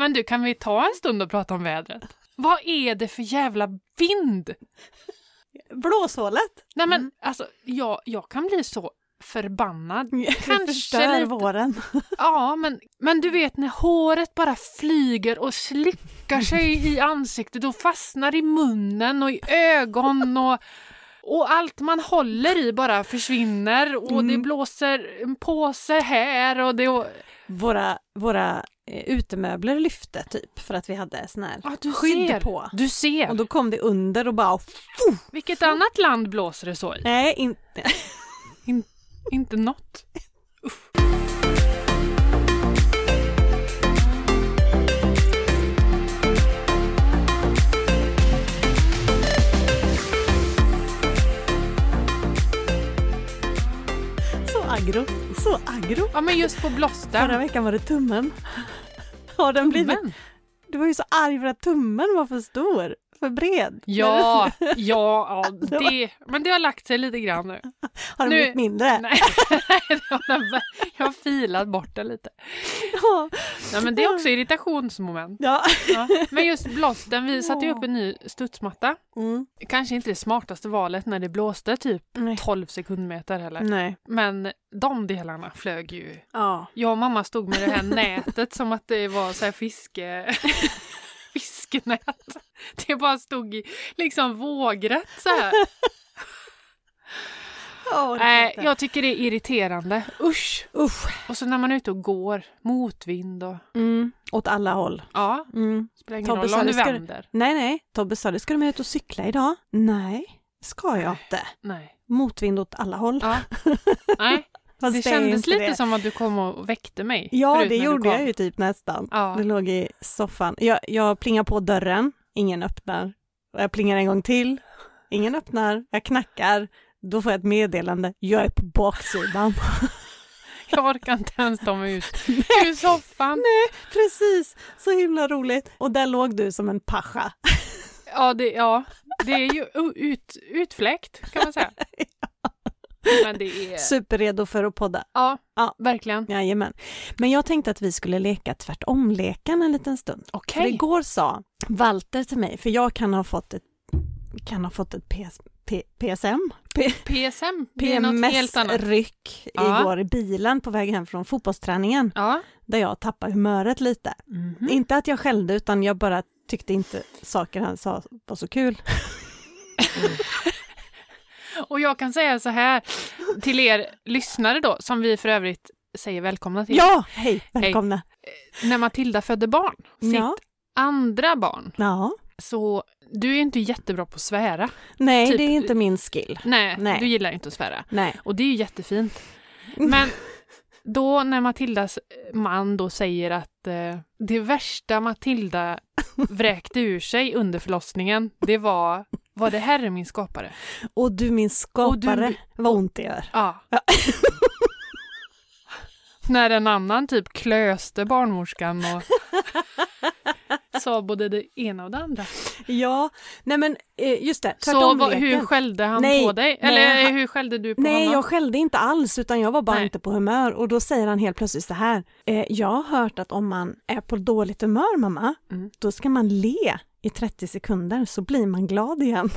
Men du, kan vi ta en stund och prata om vädret? Vad är det för jävla vind? Blåshålet. Nej men Mm. alltså, jag, jag kan bli så förbannad. Kanske förstör lite. våren. Ja, men, men du vet när håret bara flyger och slickar sig i ansiktet och fastnar i munnen och i ögon och, och allt man håller i bara försvinner och det Mm. blåser en påse här och det... Våra, våra eh, utemöbler lyfte typ för att vi hade sån här Ja, du skydd ser. på. Du ser! Och då kom det under och bara... Vilket annat land blåser det så i? Nej, inte. Inte något. Så aggro. Så aggro. Ja men just på blåsten. Förra veckan var det tummen. Har den blivit... Du var ju så arg för att tummen var för stor. För bred. ja, ja, ja, det, men det har lagt sig lite grann nu. Har den nu- blivit mindre? Nej, den jag har filat bort det lite. Ja. Nej, men det är också irritationsmoment. ja. Ja. Men just blåsten, vi satte ju upp en ny studsmatta. Mm. Kanske inte det smartaste valet när det blåste typ Nej. 12 sekundmeter heller. Nej. Men de delarna flög ju. Ja. Jag och mamma stod med det här nätet som att det var så här fiske... fiskenät. Det bara stod i liksom vågrätt så här. Ja, Nej, jag tycker det är irriterande. Usch! Usch. Och så när man är ute och går, motvind och... Mm. Åt alla håll. Ja, Mm. spelar ingen Tobbe roll om du- vänder. Nej, nej. Tobbe sa det, ska du med ut och cykla idag? Nej, ska jag inte. Nej. Motvind åt alla håll. Ja. Nej, Fast det är kändes lite det. som att du kom och väckte mig. Ja, det du gjorde jag ju typ nästan. Ja. Det låg i soffan. Jag, jag plingar på dörren, ingen öppnar. Jag plingar en gång till, ingen öppnar. Jag knackar, då får jag ett meddelande. Jag är på baksidan. Jag orkar inte ens ta mig ut ur soffan. Precis, så himla roligt. Och där låg du som en pascha. Ja, det, ja, det är ju ut, utfläkt kan man säga. Men det är... Superredo för att podda. Ja, Ja. verkligen. Jajamän. Men jag tänkte att vi skulle leka tvärtom-leken en liten stund. Okej. För igår sa Walter till mig, för jag kan ha fått ett, kan ha fått ett PS, P, PSM, P, PSM. PMS-ryck Ja. igår i bilen på väg hem från fotbollsträningen, Ja. där jag tappade humöret lite. Mhm. Inte att jag skällde, utan jag bara tyckte inte saker han sa var så kul. Och jag kan säga så här till er lyssnare då, som vi för övrigt säger välkomna till. Ja, hej, välkomna. När Matilda födde barn, sitt Ja. andra barn, ja. så du är inte jättebra på att svära. Nej, Typ- det är inte min skill. Nej, Nej. du gillar inte att svära. Nej. Och det är ju jättefint. Men då när Matildas man då säger att eh, det värsta Matilda vräkte ur sig under förlossningen, det var vad det är min skapare. Och du min skapare, Och du- vad ont det gör. Ja. Ja. när en annan typ klöste barnmorskan och sa både det ena och det andra. Ja, nej men eh, just det, Så vad, hur skällde han Nej, på dig? nej, Eller han- hur skällde du på Nej, honom? jag skällde inte alls utan jag var bara Nej. inte på humör och då säger han helt plötsligt så här. Eh, jag har hört att om man är på dåligt humör mamma, Mm. då ska man le i 30 sekunder så blir man glad igen.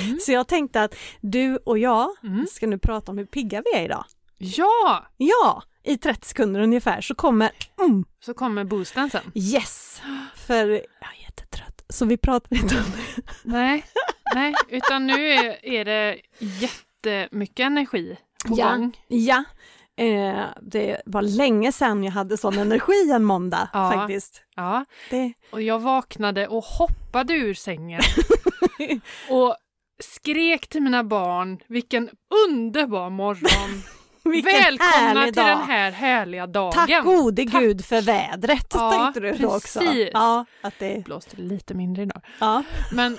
Mm. Så jag tänkte att du och jag Mm. ska nu prata om hur pigga vi är idag. Ja! Ja, i 30 sekunder ungefär så kommer mm, Så kommer boosten sen. yes, för jag är jättetrött. Så vi pratar inte om det. Nej, nej, utan nu är, är det jättemycket energi på Ja. gång. Ja, eh, det var länge sedan jag hade sån energi en måndag Ja. faktiskt. Ja, Det, och jag vaknade och hoppade ur sängen och skrek till mina barn, vilken underbar morgon! Vilken Välkomna till dag! den här härliga dagen! Tack gode Tack. gud för vädret, Ja, tänkte du då också. Ja, att det, blåste lite mindre idag. ja. Men,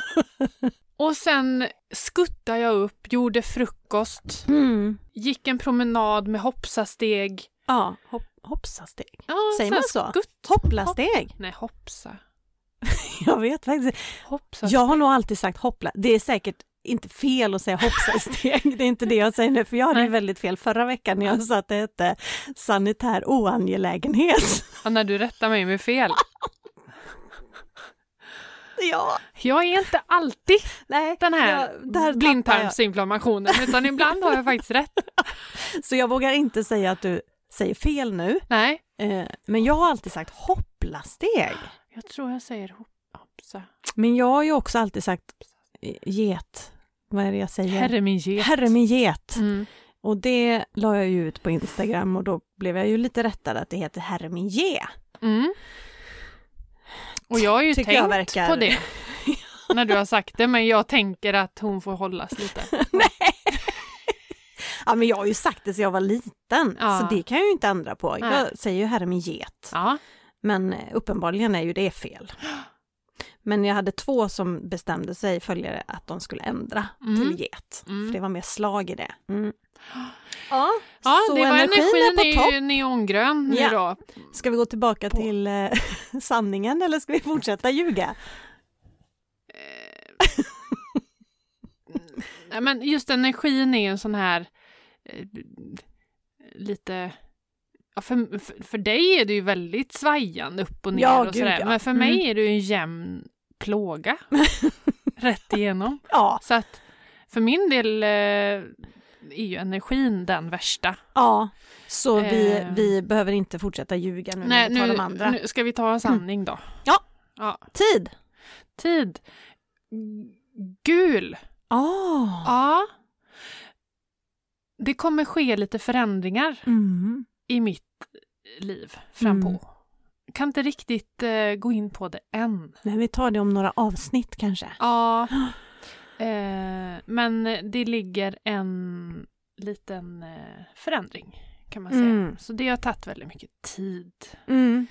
och sen skuttade jag upp, gjorde frukost, Mm. gick en promenad med hoppsasteg. ja hopp, hoppsasteg. Ja, Säger man så? Skutt. Hopplasteg? Nej, hoppsa. Jag vet faktiskt Hoppsa. Jag har nog alltid sagt hoppla. Det är säkert inte fel att säga hoppsasteg, det är inte det jag säger nu, för jag hade Nej. väldigt fel förra veckan när jag sa att det hette sanitär oangelägenhet. Ja, när du rättar mig med fel. Ja, Jag är inte alltid nej. den här jag- blindtarmsinflammationen, utan ibland har jag faktiskt rätt. Så jag vågar inte säga att du säger fel nu, Nej, eh, men jag har alltid sagt hopplasteg. jag tror jag säger hop- hoppsa. Men jag har ju också alltid sagt get. Vad är det jag säger? Herre min get. Herre min get. Mm. Och det la jag ju ut på Instagram och då blev jag ju lite rättad att det heter Herre min ge. Mm. Och jag har ju Tycker tänkt verkar- på det när du har sagt det, men jag tänker att hon får hållas lite. Ja men jag har ju sagt det så jag var liten, Ja. så det kan jag ju inte ändra på. Nej. Jag säger ju Herre min get, Ja, men eh, uppenbarligen är ju det fel. Men jag hade två som bestämde sig, följare, att de skulle ändra Mm. till get. Mm. För det var mer slag i det. Mm. Ja, ja så det var energin energin är på topp. är neongrön nu Ja. då. Ska vi gå tillbaka På. till eh, sanningen eller ska vi fortsätta ljuga? Nej, men just energin är en sån här eh, lite Ja, för, för, för dig är det ju väldigt svajande upp och ner Ja, och sådär. ja. Men för Mm. mig är det ju en jämn plåga rätt igenom. Ja, Så att för min del eh, är ju energin den värsta. ja. Så vi, Eh. vi behöver inte fortsätta ljuga nu Nej, när vi tar nu, de andra. nu ska vi ta en sanning då. Ja. ja. Tid! Tid. Gul. Ah. Ja. Det kommer ske lite förändringar Mm. I mitt liv frampå. Mm. Kan inte riktigt eh, gå in på det än. Nej, vi tar det om några avsnitt kanske. Ja. Eh, men det ligger en liten eh, förändring kan man säga. Mm. Så det har tagit väldigt mycket tid Mm.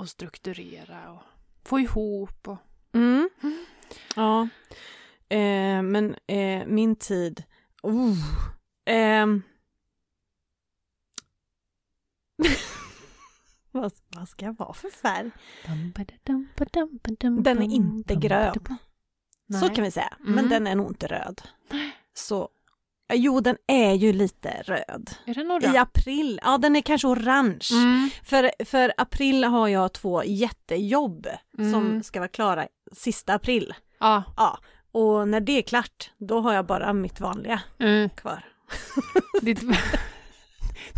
att strukturera och få ihop. Och... Mm. Ja. Eh, men eh, min tid... Oh. Vad, vad ska jag vara för färg? Den är inte grön. Så kan vi säga. Men Mm. den är nog inte röd. Så, jo, den är ju lite röd. Är den nog I april, ja den är kanske orange. Mm. För, för april har jag två jättejobb som Mm. ska vara klara sista april. Ja. Ja, och när det är klart, då har jag bara mitt vanliga Mm. kvar. Ditt,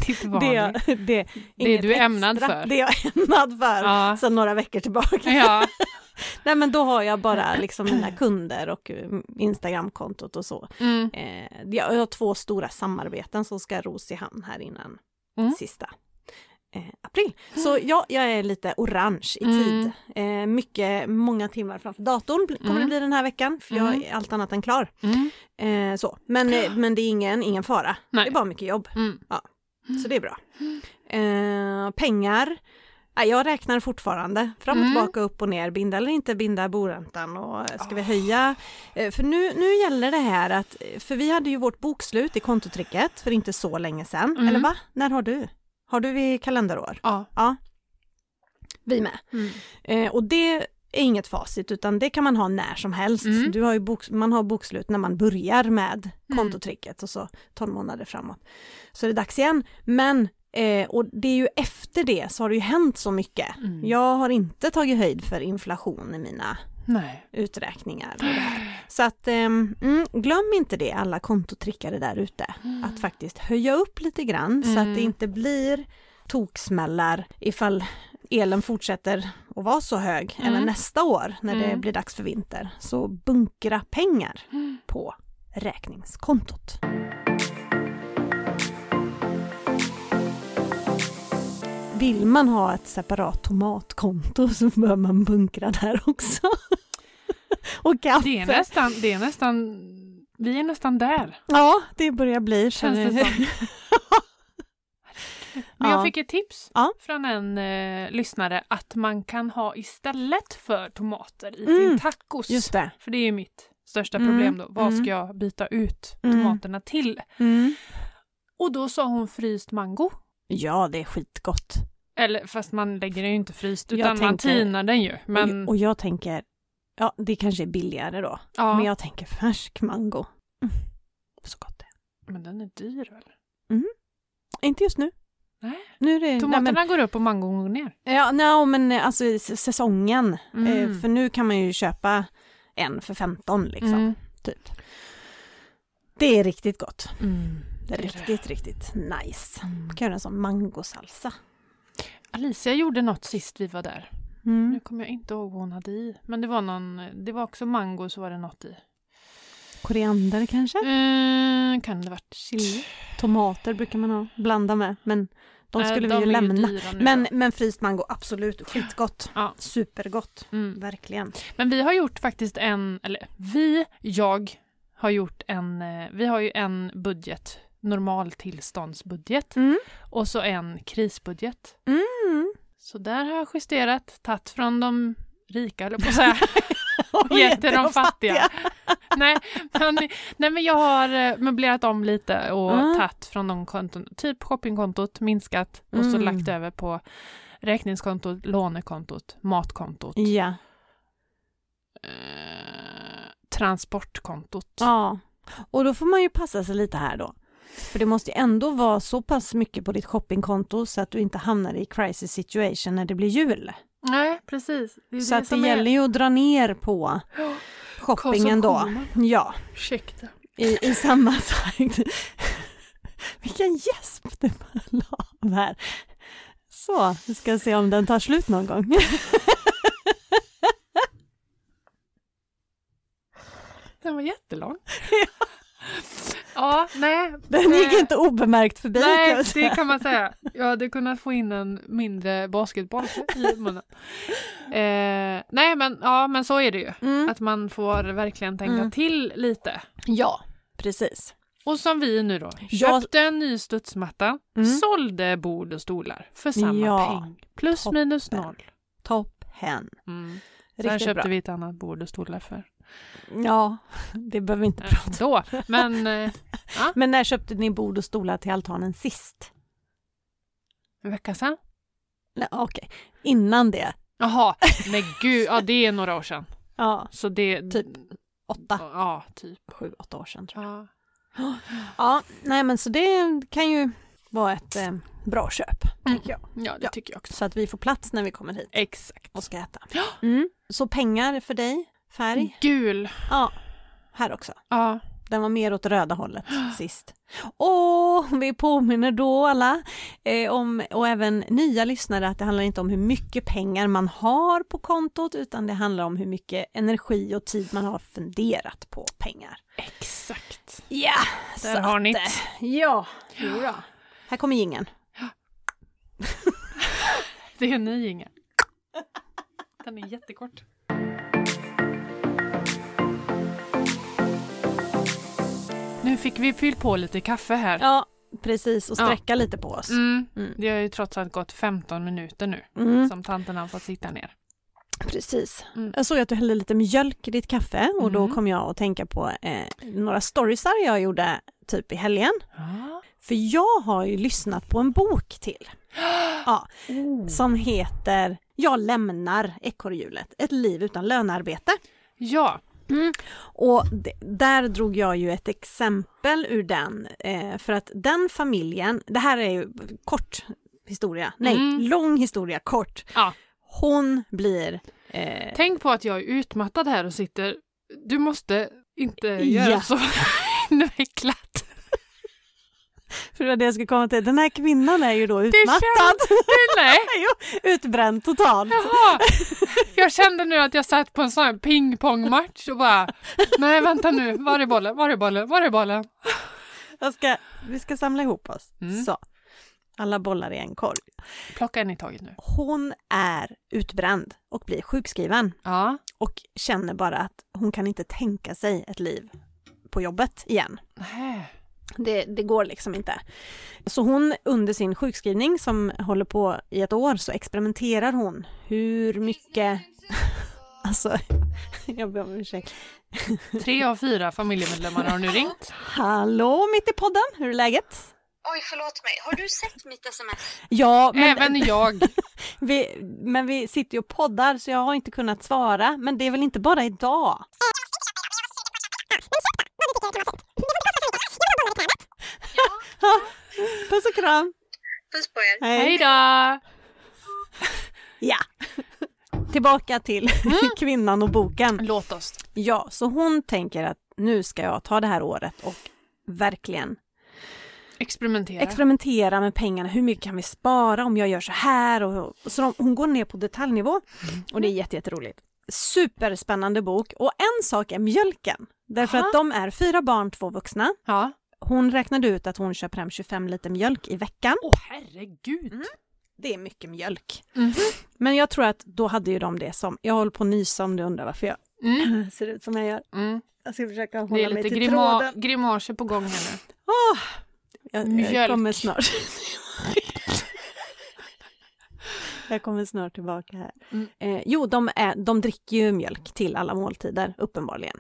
ditt Det, vanliga. det, Det inget du är ämnad extra. för. Det jag är ämnad för Ja. sedan några veckor tillbaka. Ja. Nej men då har jag bara liksom mina kunder och eh, Instagramkontot och så. Mm. Eh, jag har två stora samarbeten som ska ros i hamn här innan Mm. sista eh, april. Så ja, jag är lite orange i Mm. tid. Eh, mycket, många timmar framför datorn kommer Mm. det bli den här veckan för jag Mm. är allt annat än klar. Mm. Eh, så. Men, eh, men det är ingen, ingen fara, Nej. det är bara mycket jobb. Mm. Så det är bra. Eh, pengar, ja, jag räknar fortfarande fram och Mm. tillbaka, upp och ner, binda eller inte binda boräntan och ska vi höja? Eh, för nu, nu gäller det här att, för vi hade ju vårt bokslut i kontotricket för inte så länge sedan, Mm. eller va? När har du? Har du vid kalenderår? Ja. Ja. Vi med. Mm. Eh, och det är inget facit utan det kan man ha när som helst. Mm. Du har ju boks- man har bokslut när man börjar med Mm. kontotricket och så 12 månader framåt. Så är det dags igen. Men, eh, och det är ju efter det så har det ju hänt så mycket. Mm. Jag har inte tagit höjd för inflation i mina Nej. uträkningar. Så att ehm, mm, glöm inte det alla kontotrickare där ute. Att faktiskt höja upp lite grann så att Mm. det inte blir toksmällar ifall elen fortsätter att vara så hög Mm. även nästa år när det Mm. blir dags för vinter. Så bunkra pengar Mm. på räkningskontot. Vill man ha ett separat tomatkonto så bör man bunkra där också. Och kaffe. Det är nästan, det är nästan, vi är nästan där. Ja, det börjar bli. Känns det som. Men Ja. jag fick ett tips Ja. från en eh, lyssnare att man kan ha istället för tomater i Mm. sin tacos. Just det. För det är ju mitt största Mm. problem då. Vad Mm. ska jag byta ut Mm. tomaterna till? Mm. Och då sa hon fryst mango. Ja, det är skitgott. Eller fast man lägger den ju inte fryst utan man tänker- tinar den ju. Men Och, och jag tänker ja det kanske är billigare då. Ja, Men men, jag tänker färsk mango. Mm. Så gott det är. den är dyr väl? Inte just nu. Nej. Nu det... nej, Tomaterna men, går upp och mangon går ner. ja, nej, men alltså i s- säsongen. Mm. Eh, för nu kan man ju köpa en för 15 liksom. Mm. Typ. Det är riktigt gott. Mm. Det är Det är riktigt, riktigt nice. Mm. Man kan göra en sån mangosalsa. Alicia gjorde något sist vi var där. Mm. Nu kommer jag inte ihåg vad hon hade i. Men det var någon, det var också mango så var det något i. Koriander kanske? Mm, kan det varit Chili. Tomater brukar man ha, blanda med. Men de Nej, skulle de vi ju lämna. nu Men, men fryst mango, absolut skitgott. Ja. Supergott, Mm. verkligen. Men vi har gjort faktiskt en, eller vi, jag har gjort en, eh, vi har ju en budget, normal tillståndsbudget Mm. och så en krisbudget. Mm. Så där har jag justerat, tagit från de rika, eller på att säga. Och gett till de fattiga. nej, men, nej, men jag har eh, möblerat om lite och Mm. tagit från de konton, typ shoppingkontot, minskat och så Mm. lagt över på räkningskontot, lånekontot, matkontot, Ja. eh, transportkontot. ja. Och då får man ju passa sig lite här då. För det måste ju ändå vara så pass mycket på ditt shoppingkonto så att du inte hamnar i crisis situation när det blir jul. Nej, precis. Det Så att det som är- gäller ju att dra ner på shoppingen då. Ja, Ursäkta. i, i samma takt. Vilken gäsp det var av här. Så, vi ska se om den tar slut någon gång. Den var jättelång. ja, nej. Den gick eh, inte obemärkt förbi kan Nej, jag det kan man säga. Jag hade kunnat få in en mindre basketboll i munnen. Eh, nej, men, ja, men så är det ju. Mm. Att man får verkligen tänka Mm. till lite. Ja, precis. Och som vi nu då, Jag- köpte en ny studsmatta, Mm. sålde bord och stolar för samma Ja, peng. Plus toppen. minus noll. Topp hen. Mm. Sen köpte bra. vi ett annat bord och stolar för Ja, det behöver vi inte eh, prata då. Men eh, Men när köpte ni bord och stolar till altanen sist? en vecka sedan. Nej, Okej, innan det. Jaha, men gud, ja det är några år sedan. Ja, Så det... Typ. åtta, Ja, typ. sju, åtta år sedan tror jag. Ja. Ja, nej men så det kan ju vara ett eh, bra köp, tycker jag. ja, det Ja. tycker jag också. Så att vi får plats när vi kommer hit Exakt. och ska äta. Mm. Så pengar för dig, färg? Gul. Ja, här också. Ja. Den var mer åt röda hållet sist. Och vi påminner då alla eh, om, och även nya lyssnare, att det handlar inte om hur mycket pengar man har på kontot, utan det handlar om hur mycket energi och tid man har funderat på pengar. Exakt. Ja, Där har ni det. eh, Ja, jodå. Här kommer ingen. Det är en ny Inga. Den är jättekort. Nu fick vi fyll på lite kaffe här. Ja, precis, och sträcka lite på oss. Mm. Mm. Det har ju trots allt gått 15 minuter nu Mm, som tanten har fått sitta ner. precis. Mm. Jag såg att du hällde lite mjölk i ditt kaffe och då Mm. kom jag att tänka på eh, några storiesar jag gjorde typ i helgen. Ja. För jag har ju lyssnat på en bok till ja, Oh. som heter Jag lämnar ekorrhjulet, ett liv utan lönearbete. Ja. Och d- där drog jag ju ett exempel ur den, eh, för att den familjen, det här är ju kort historia, nej, Mm. lång historia, kort. Ja. Hon blir eh, Tänk på att jag är utmattad här och sitter. Du måste inte Ja. göra så invecklat. För det var det jag skulle komma till, den här kvinnan är ju då utmattad, Nej, jo, utbränd totalt. jaha. Jag kände nu att jag satt på en sån här pingpongmatch och bara Nej vänta nu, var är bollen, var är bollen, var är bollen? Ska, vi ska samla ihop oss. Mm. Så. Alla bollar i en korg. Plocka en i taget nu. Hon är utbränd och blir sjukskriven Ja. och känner bara att hon kan inte tänka sig ett liv på jobbet igen. Nej. Det, det går liksom inte. Så hon under sin sjukskrivning som håller på i ett år så experimenterar hon hur mycket Alltså, jag ber om ursäkt. Tre av fyra familjemedlemmar har nu ringt. Hallå mitt i podden, hur är läget? Oj, förlåt mig. Har du sett mitt sms? Ja, men, Även jag. vi, men vi sitter ju och poddar så jag har inte kunnat svara. Men det är väl inte bara idag? Puss och kram! Puss på er. Hej då! Ja. Tillbaka till kvinnan och boken. Låt oss. Ja, så hon tänker att nu ska jag ta det här året och verkligen Experimentera. experimentera med pengarna. Hur mycket kan vi spara om jag gör så här? Och, och så de, hon går ner på detaljnivå och det är jätte, jätteroligt. Superspännande bok och en sak är mjölken. Därför Aha. att de är fyra barn, två vuxna. ja. Hon räknade ut att hon köper hem 25 liter mjölk i veckan. Åh herregud. Det är mycket mjölk. Mhm. Men jag tror att då hade ju de det som, jag håller på att nysa om du undrar varför jag Mm. ser ut som jag gör. Mm. Jag ska försöka Det hålla är mig lite till grima tråden. grimaser på gång här nu. Åh, jag, jag Mjölk. kommer snart. jag kommer snart tillbaka här. Mm. Eh, jo, de, är, de dricker ju mjölk till alla måltider, uppenbarligen.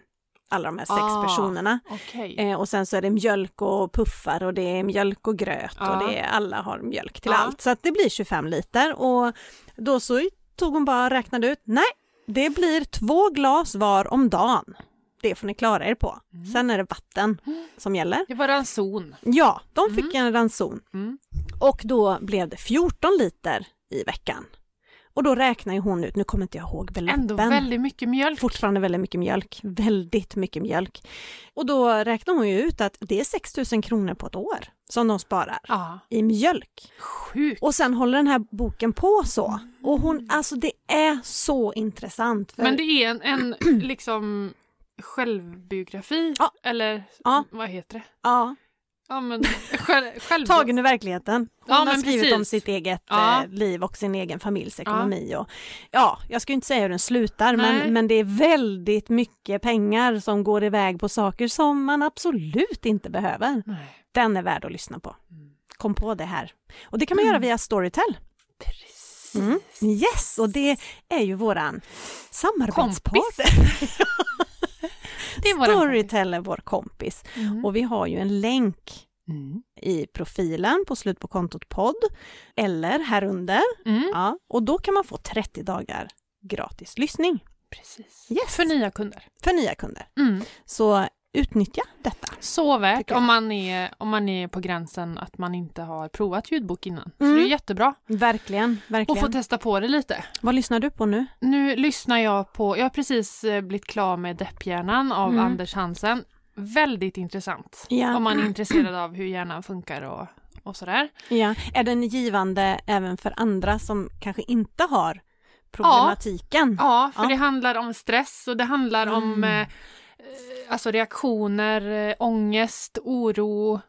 Alla de här sex Ah. personerna. Okej. Eh, och sen så är det mjölk och puffar och det är mjölk och gröt Ja. och det är, alla har mjölk till Ja. allt. Så att det blir 25 liter och då så tog hon bara och räknade ut, nej, det blir två glas var om dagen. Det får ni klara er på. Mm. Sen är det vatten som gäller. Det var ranson. Ja, de fick en ranson. Mm. Och då blev det 14 liter i veckan. Och då räknar ju hon ut, nu kommer inte jag ihåg beloppen. Ändå väldigt mycket mjölk. Fortfarande väldigt mycket mjölk, väldigt mycket mjölk. Och då räknar hon ju ut att det är 6 000 kronor på ett år som de sparar Ja, i mjölk. sjukt. Och sen håller den här boken på så. Och hon, alltså det är så intressant. För, Men det är en, en liksom självbiografi, Ja. eller Ja. vad heter det? ja, Ja men själv, själv... tagen ur verkligheten. Hon Ja, har skrivit precis. om sitt eget Ja. eh, liv och sin egen familjs ekonomi. Och, ja, jag ska inte säga hur den slutar, men, Nej. men det är väldigt mycket pengar som går iväg på saker som man absolut inte behöver. Nej. Den är värd att lyssna på. Mm. Kom på det här. Och det kan man göra via Storytel. Precis. Mm. Yes, och det är ju våran samarbetspartner. Det är Storytel vår kompis. Mm. Och vi har ju en länk Mm. i profilen på slut på kontot podd eller här under. Mm. Ja, och då kan man få 30 dagar gratis lyssning Precis. Yes. För nya kunder. för nya kunder. Mm. Så utnyttja detta. Så värt om man, är, om man är på gränsen att man inte har provat ljudbok innan. Så Mm. det är jättebra Verkligen, att få verkligen. testa på det lite. Vad lyssnar du på nu? Nu lyssnar jag på, jag har precis eh, blivit klar med Depphjärnan av Mm. Anders Hansen. Väldigt intressant Ja. om man är intresserad av hur hjärnan funkar och, och sådär. Ja. Är den givande även för andra som kanske inte har problematiken? Ja, för Ja. det handlar om stress och det handlar om Mm. eh, eh, alltså reaktioner, eh, ångest, oro.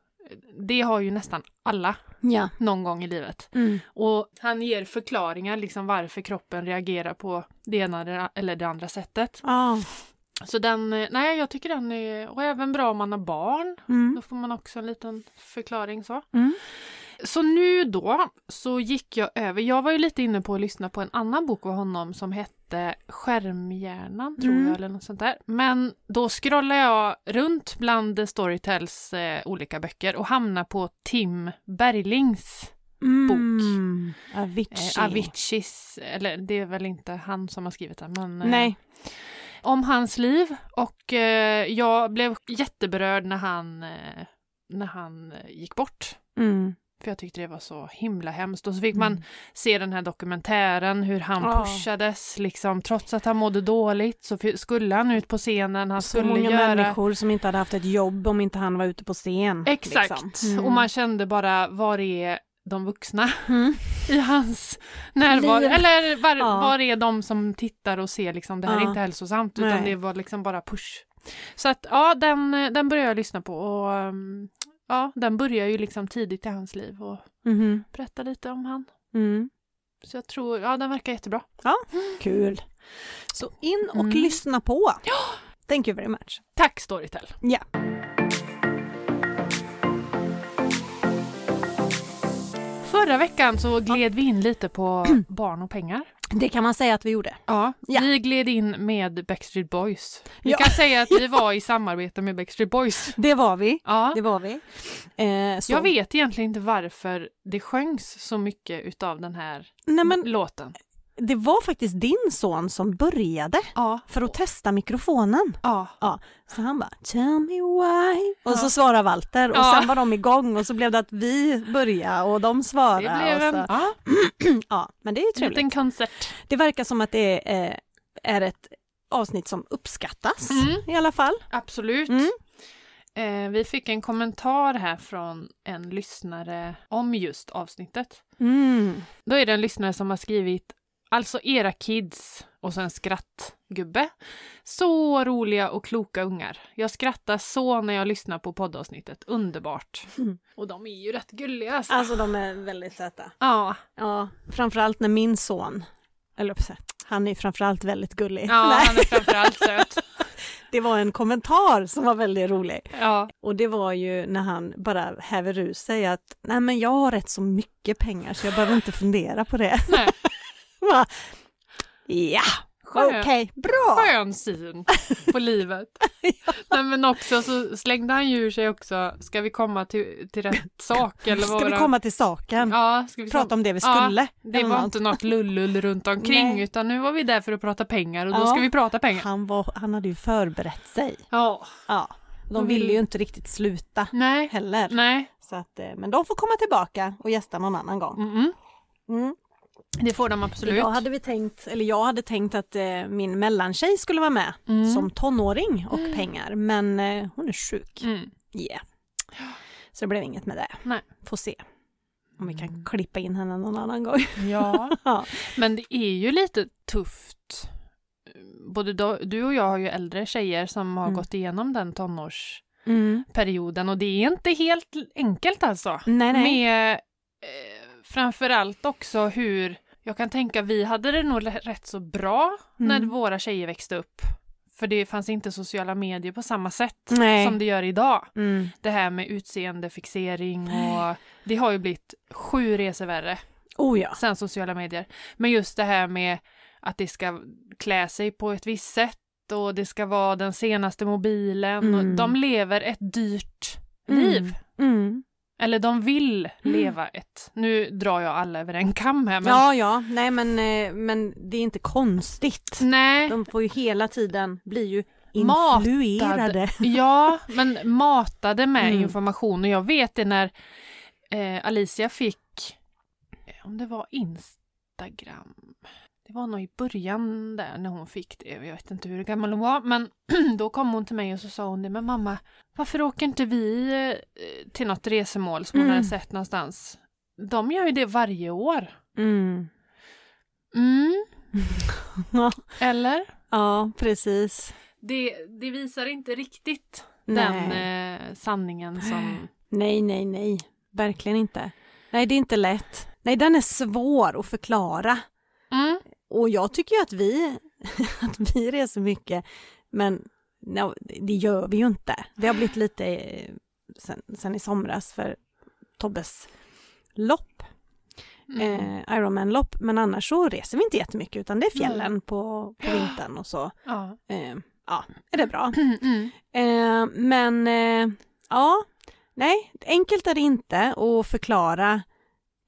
Det har ju nästan alla Ja. någon gång i livet. Mm. Och han ger förklaringar liksom varför kroppen reagerar på det ena eller det andra sättet. Ja. Så den, eh, nej jag tycker den är, och även bra om man har barn. Mm. Då får man också en liten förklaring så. Mm. Så nu då så gick jag över, jag var ju lite inne på att lyssna på en annan bok av honom som hette Skärmhjärnan tror Mm. jag eller något sånt där. Men då scrollar jag runt bland Storytels eh, olika böcker och hamnar på Tim Berglings Mm. Avicii. eh, Aviciis, eller det är väl inte han som har skrivit den men eh, Nej. om hans liv och eh, jag blev jätteberörd när han, eh, när han eh, gick bort. Mm. För jag tyckte det var så himla hemskt. Och så fick man Mm. se den här dokumentären, hur han Ja. pushades, liksom. Trots att han mådde dåligt så skulle han ut på scenen, han Så skulle många göra... människor som inte hade haft ett jobb om inte han var ute på scen. Exakt! liksom. Mm. Och man kände bara, var är de vuxna Mm. i hans närvaro? Liv. Eller var, Ja. var är de som tittar och ser liksom, det här är Ja. inte hälsosamt, utan Nej. det var liksom bara push. Så att ja, den, den började jag lyssna på och um, ja, den börjar ju liksom tidigt i hans liv och Mhm. berätta lite om han. Mm. Så jag tror, ja den verkar jättebra. Kul. Så in och Mm. lyssna på. Thank you very much. Tack Storytel! Ja. Förra veckan så gled vi in lite på barn och pengar. Det kan man säga att vi gjorde. Ja, Ja. vi gled in med Backstreet Boys. Vi Ja. kan säga att vi var i samarbete med Backstreet Boys. Det var vi. Ja. Det var vi. Eh, så. Jag vet egentligen inte varför det sjöngs så mycket utav den här Nej, men låten. Det var faktiskt din son som började Ja. för att testa mikrofonen. Ja. Ja, så han bara “Tell me why” och Ja. så svarade Walter och sen var de igång och så blev det att vi började och de Det svarade. blev och en ja, Ja, men det är ju trevligt. liten koncert. Det verkar som att det är, eh, är ett avsnitt som uppskattas Mm. i alla fall. Absolut. Mm. Eh, vi fick en kommentar här från en lyssnare om just avsnittet. Mm. Då är det en lyssnare som har skrivit Alltså era kids och så en skrattgubbe. Så roliga och kloka ungar. Jag skrattar så när jag lyssnar på poddavsnittet. Underbart. Mm. Och de är ju rätt gulliga alltså. Alltså de är väldigt söta. Ja, Ja, framförallt när min son, eller han är framförallt väldigt gullig. ja Nej, han är framförallt söt. det var en kommentar som var väldigt rolig. Ja, Och det var ju när han bara häver ur sig att nej men jag har rätt så mycket pengar så jag behöver inte fundera på det. nej. Ja, okej, bra! Skön syn på livet. Nej, men också så slängde han ju sig också, ska vi komma till, till rätt sak? Eller vad Ska vi det? komma till saken? Ja, ska vi Prata om det vi Ja, skulle? Det eller var något. inte något lullull runt omkring Nej. utan nu var vi där för att prata pengar och då Ja. ska vi prata pengar. Han, var, han hade ju förberett sig. Ja. Ja, de ville vill- ju inte riktigt sluta Nej. heller. Nej. Så att, eh, men de får komma tillbaka och gästa någon annan gång. Mm-mm. Mm. Det får de absolut. Idag hade vi tänkt, eller jag hade tänkt att eh, min mellantjej skulle vara med Mm. som tonåring och pengar, men eh, hon är sjuk. Mm. Yeah. Så det blev inget med det. Nej. Får se om vi kan Mm. klippa in henne någon annan gång. Ja. ja. Men det är ju lite tufft. Både då, du och jag har ju äldre tjejer som har Mm. gått igenom den tonårsperioden och det är inte helt enkelt alltså. Nej, nej. Med eh, framförallt också hur, jag kan tänka vi hade det nog rätt så bra när Mm. våra tjejer växte upp. För det fanns inte sociala medier på samma sätt Nej. som det gör idag. Mm. Det här med utseendefixering och det har ju blivit sju resor värre Oh ja. sen sociala medier. Men just det här med att det ska klä sig på ett visst sätt och det ska vara den senaste mobilen. Mm. Och de lever ett dyrt liv. Mm. Eller de vill leva ett. Nu drar jag alla över en kam här men Ja, ja, nej men, eh, men det är inte konstigt. nej. De får ju hela tiden bli ju Matad. influerade. Ja, men matade med Mm. information och jag vet det när eh, Alicia fick, om det var Instagram, det var nog i början där när hon fick det, jag vet inte hur gammal hon var, men då kom hon till mig och så sa hon det, men mamma, varför åker inte vi eh, till något resemål som hon Mm. hade sett någonstans? De gör ju det varje år. Mm. Mm, eller? ja, precis. Det, det visar inte riktigt Nej. den eh, sanningen som... nej, nej, nej, verkligen inte. Nej, det är inte lätt. Nej, den är svår att förklara. Mm. Och jag tycker ju att vi, att vi reser mycket, men no, det gör vi ju inte. Det har blivit lite eh, sen, sen i somras för Tobbes lopp, Mm. eh, Ironman-lopp, men annars så reser vi inte jättemycket utan det är fjällen på, på vintern och så Ja. eh, ja, är det bra. Mm. Eh, men eh, ja, nej, enkelt är det inte att förklara.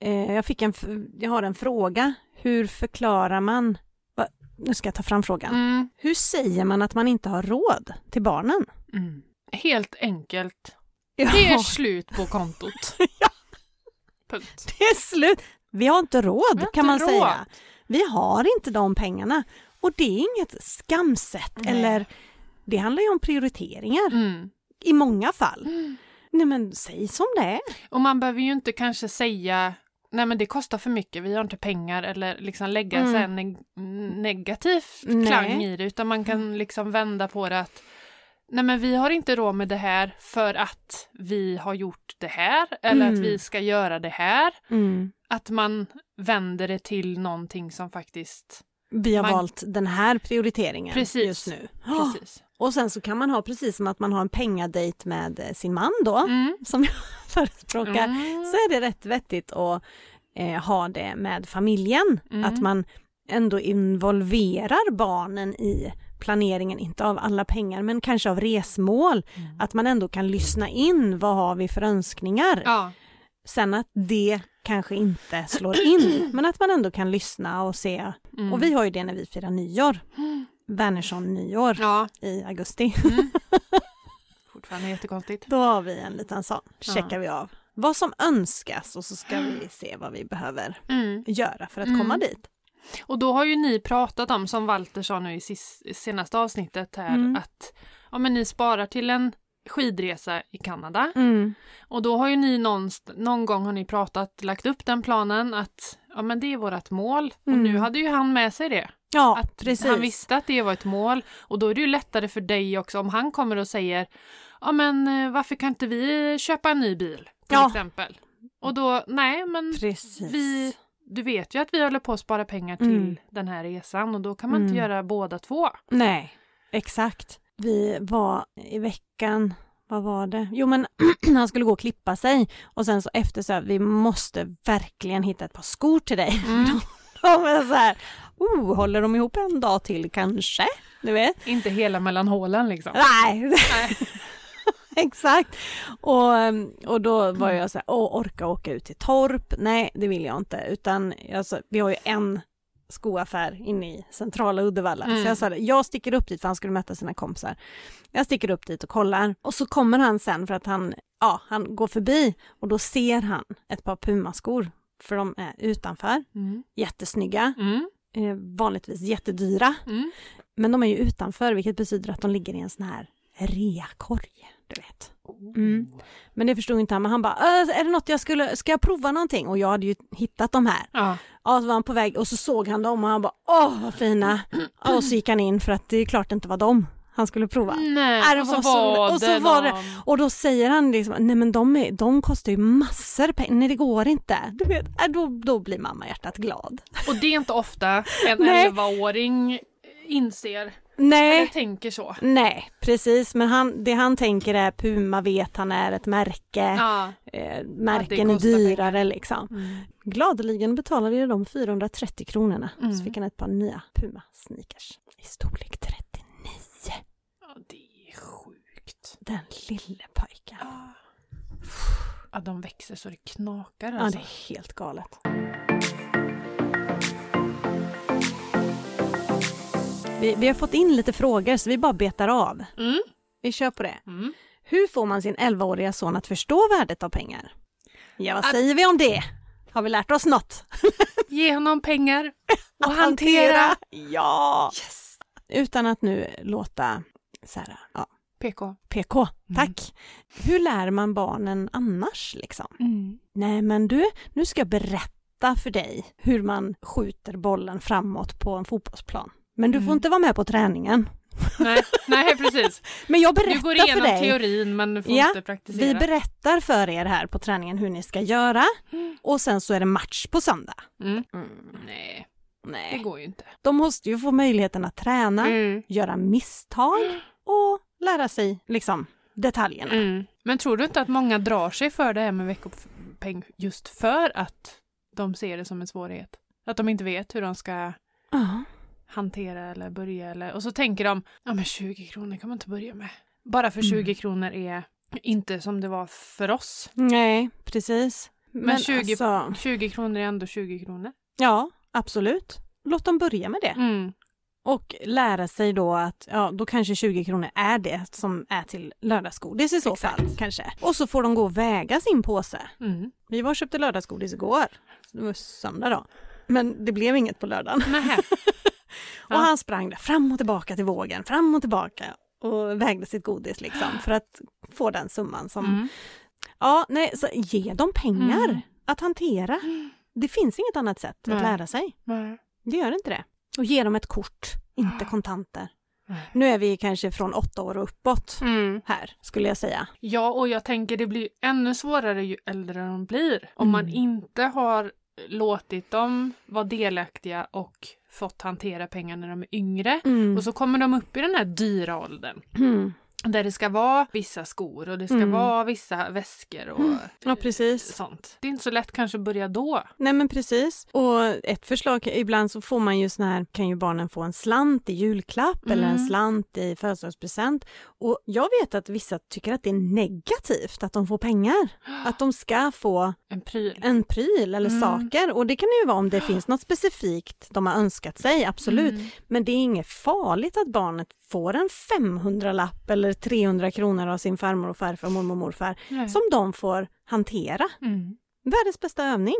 Eh, jag, fick en, jag har en fråga. Hur förklarar man, va, nu ska jag ta fram frågan. Mm. Hur säger man att man inte har råd till barnen? Mm. Helt enkelt. Ja, Det är slut på kontot. Punkt. det är slut. Vi har inte råd har kan man inte säga. råd. Vi har inte de pengarna. Och det är inget skamset Nej. eller det handlar ju om prioriteringar Mm. i många fall. Nej men säg som det är. Och man behöver ju inte kanske säga nej men det kostar för mycket, vi har inte pengar eller liksom lägga Mm. här neg- negativ Nej. klang i det utan man kan liksom vända på det att nej men vi har inte råd med det här för att vi har gjort det här eller Mm. att vi ska göra det här. Mm. Att man vänder det till någonting som faktiskt Vi har Man- valt den här prioriteringen Precis. just nu. Precis. Och sen så kan man ha precis som att man har en pengadejt med eh, sin man då, Mm. som jag förespråkar, Mm. så är det rätt vettigt att eh, ha det med familjen. Mm. Att man ändå involverar barnen i planeringen, inte av alla pengar men kanske av resmål. Mm. Att man ändå kan lyssna in, vad har vi för önskningar? Ja. Sen att det kanske inte slår in, men att man ändå kan lyssna och se. Mm. Och vi har ju det när vi firar nyår. Wernersson nyår Ja, i augusti. fortfarande jättekonstigt. Då har vi en liten sån, Ja. checkar vi av vad som önskas och så ska vi se vad vi behöver Mm. göra för att Mm. komma dit. Och då har ju ni pratat om, som Walter sa nu i senaste avsnittet här, Mm. att ja, men ni sparar till en skidresa i Kanada. Mm. Och då har ju ni någonst- någon gång har ni pratat, lagt upp den planen att ja men det är vårt mål. Och Mm. nu hade ju han med sig det. Ja, Att precis. han visste att det var ett mål. Och då är det ju lättare för dig också om han kommer och säger ja men eh, varför kan inte vi köpa en ny bil? Till Ja. exempel. Och då, nej men Precis. vi, du vet ju att vi håller på att spara pengar till Mm. den här resan och då kan man inte Mm. göra båda två. Nej, exakt. Vi var i veckan, vad var det? Jo men han skulle gå och klippa sig och sen så efter så här, vi måste verkligen hitta ett par skor till dig. Mm. De är så här, oh, håller de ihop en dag till kanske? Du vet? Inte hela mellan hålen liksom. Nej, Nej. exakt. Och, och då var jag så här, åh, orka åka ut till Torp? Nej, det vill jag inte, utan alltså, vi har ju en skoaffär inne i centrala Uddevalla. Mm. Så jag sa jag sticker upp dit för han skulle möta sina kompisar. Jag sticker upp dit och kollar och så kommer han sen för att han, ja, han går förbi och då ser han ett par Puma-skor för de är utanför, Mm. jättesnygga, Mm. Eh, vanligtvis jättedyra. Mm. Men de är ju utanför vilket betyder att de ligger i en sån här reakorg. Du vet. Mm. Men det förstod inte han, men han bara, "Äh, är det något jag skulle, ska jag prova någonting? Och jag hade ju hittat de här. Ja. Ja, så var han på väg och så såg han dem och han bara, åh vad fina. Och så gick han in för att det är klart det inte var dem han skulle prova. Nej, Ja, det och så var så- var och så det var det- Och då säger han liksom, nej men de, är, de kostar ju massor pengar, nej det går inte. Du vet, äh, då, då blir mamma hjärtat glad. Och det är inte ofta en Nej. 11-åring inser eller Nej, tänker så. nej precis, men han, det han tänker är Puma vet han är ett märke. Ja. eh, märken är kostar dyrare liksom. Mm. Gladeligen betalade jag de 430 kronorna. Mm. Så fick han ett par nya Puma sneakers i storlek 39. Ja, det är sjukt. Den lille pojken. Ja. Ja, de växer så det knakar Ja, alltså. det är helt galet. Vi, vi har fått in lite frågor så vi bara betar av. Mm. Vi kör på det. Mm. Hur får man sin 11-åriga son att förstå värdet av pengar? Ja, vad Att- säger vi om det? Har vi lärt oss något? Ge honom pengar och Att hantera. Ja! Yes. Utan att nu låta så här, ja, PK. PK, Mm. tack. Hur lär man barnen annars liksom? Mm. Nej men du, nu ska jag berätta för dig hur man skjuter bollen framåt på en fotbollsplan. Men du får Mm. inte vara med på träningen. Nej, nej, precis. Men jag Du berättar går för igenom dig. teorin men du får Ja, inte praktisera. Vi berättar för er här på träningen hur ni ska göra Mm. och sen så är det match på söndag. Mm. Nej, det går ju inte. De måste ju få möjligheten att träna, Mm. göra misstag och lära sig liksom detaljerna. Mm. Men tror du inte att många drar sig för det här med veckopeng just för att de ser det som en svårighet? Att de inte vet hur de ska Ja. hantera eller börja eller och så tänker de, ja men 20 kronor kan man inte börja med. Bara för 20 Mm. kronor är inte som det var för oss. Nej, precis. Men, 20, alltså, 20 kronor är ändå 20 kronor. ja, absolut. Låt dem börja med det. Mm. Och lära sig då att, ja då kanske 20 kronor är det som är till lördagsgodis i så Exakt. fall kanske. Och så får de gå och väga sin påse. Mm. Vi var och köpte lördagsgodis igår. Det var söndag då. Men det blev inget på lördagen. Och han sprang där fram och tillbaka till vågen, fram och tillbaka och vägde sitt godis liksom för att få den summan som... Mm. Ja, nej, så ge dem pengar Mm. att hantera. Det finns inget annat sätt Nej. att lära sig. Nej. Det gör inte det. Och ge dem ett kort, inte kontanter. Nej. Nu är vi kanske från åtta år och uppåt Mm. här, skulle jag säga. Ja, och jag tänker det blir ännu svårare ju äldre de blir. Om man Mm. inte har låtit dem vara delaktiga och fått hantera pengar när de är yngre. Mm. Och så kommer de upp i den här dyra åldern. Mm. Där det ska vara vissa skor och det ska Mm. vara vissa väskor och Ja, precis. sånt. Det är inte så lätt kanske att börja då. Nej men precis. Och ett förslag, ibland så får man ju sån här, kan ju barnen få en slant i julklapp eller en Mm. slant i födelsedagspresent. Och jag vet att vissa tycker att det är negativt att de får pengar. Att de ska få En pryl. en pryl eller Mm. saker. Och det kan det ju vara om det finns något specifikt de har önskat sig, absolut. Mm. Men det är inget farligt att barnet får en 500-lapp eller 300 kronor av sin farmor och farfar, mormor och morfar Nej. som de får hantera. Mm. Världens bästa övning.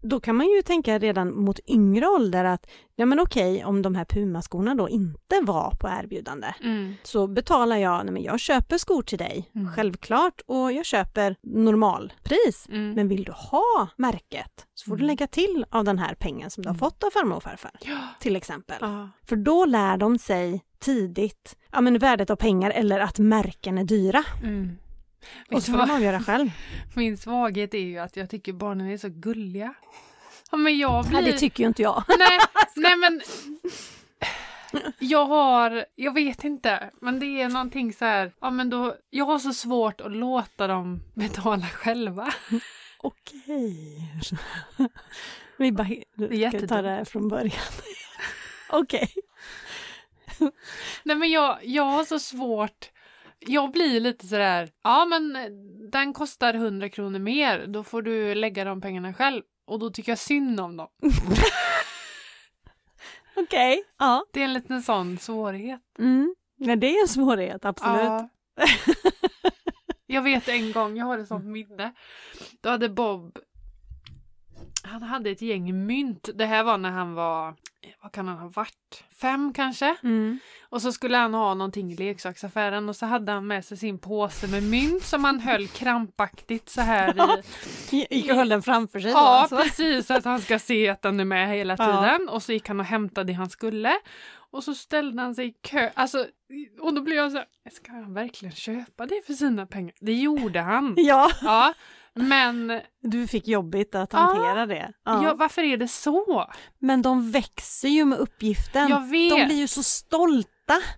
Då kan man ju tänka redan mot yngre ålder att ja men okej om de här Puma-skorna då inte var på erbjudande Mm. så betalar jag, nej men jag köper skor till dig, Mm. självklart och jag köper normalpris. Mm. Men vill du ha märket så får du Mm. lägga till av den här pengen som du har Mm. fått av farmor och farfar Ja. till exempel. Ja. För då lär de sig tidigt ja, men värdet av pengar eller att märken är dyra. Mm. Och Vet så får de avgöra själv. Min svaghet är ju att jag tycker barnen är så gulliga. Ja, men jag blir... Nej, det tycker ju inte jag. nej, nej men... Jag har, jag vet inte, men det är någonting så här, ja men då, jag har så svårt att låta dem betala själva. Okej. Vi bara, ska vi ta jättedumt. det här från början. Okej. Nej men jag, jag har så svårt, jag blir lite sådär, ja men eh, den kostar 100 kronor mer, då får du lägga de pengarna själv. Och då tycker jag synd om dem. Okej. Ja. Det är en liten sån svårighet. Mm. ja. Det är en svårighet, absolut. Ja. jag vet en gång, jag har ett sånt minne. Då hade Bob, han hade ett gäng mynt. Det här var när han var, vad kan han ha varit? Fem kanske? Mm. Och så skulle han ha någonting i leksaksaffären och så hade han med sig sin påse med mynt som han höll krampaktigt så här i. Gick och höll den framför sig Ja, alltså. precis, så att han ska se att den är med hela Ja. tiden. Och så gick han och hämtade det han skulle. Och så ställde han sig i kö. Alltså, och då blev jag så här, ska han verkligen köpa det för sina pengar? Det gjorde han. Ja, Ja, men du fick jobbigt att Ja. hantera det. Ja. ja, varför är det så? Men de växer ju med uppgiften. Jag vet. De blir ju så stolta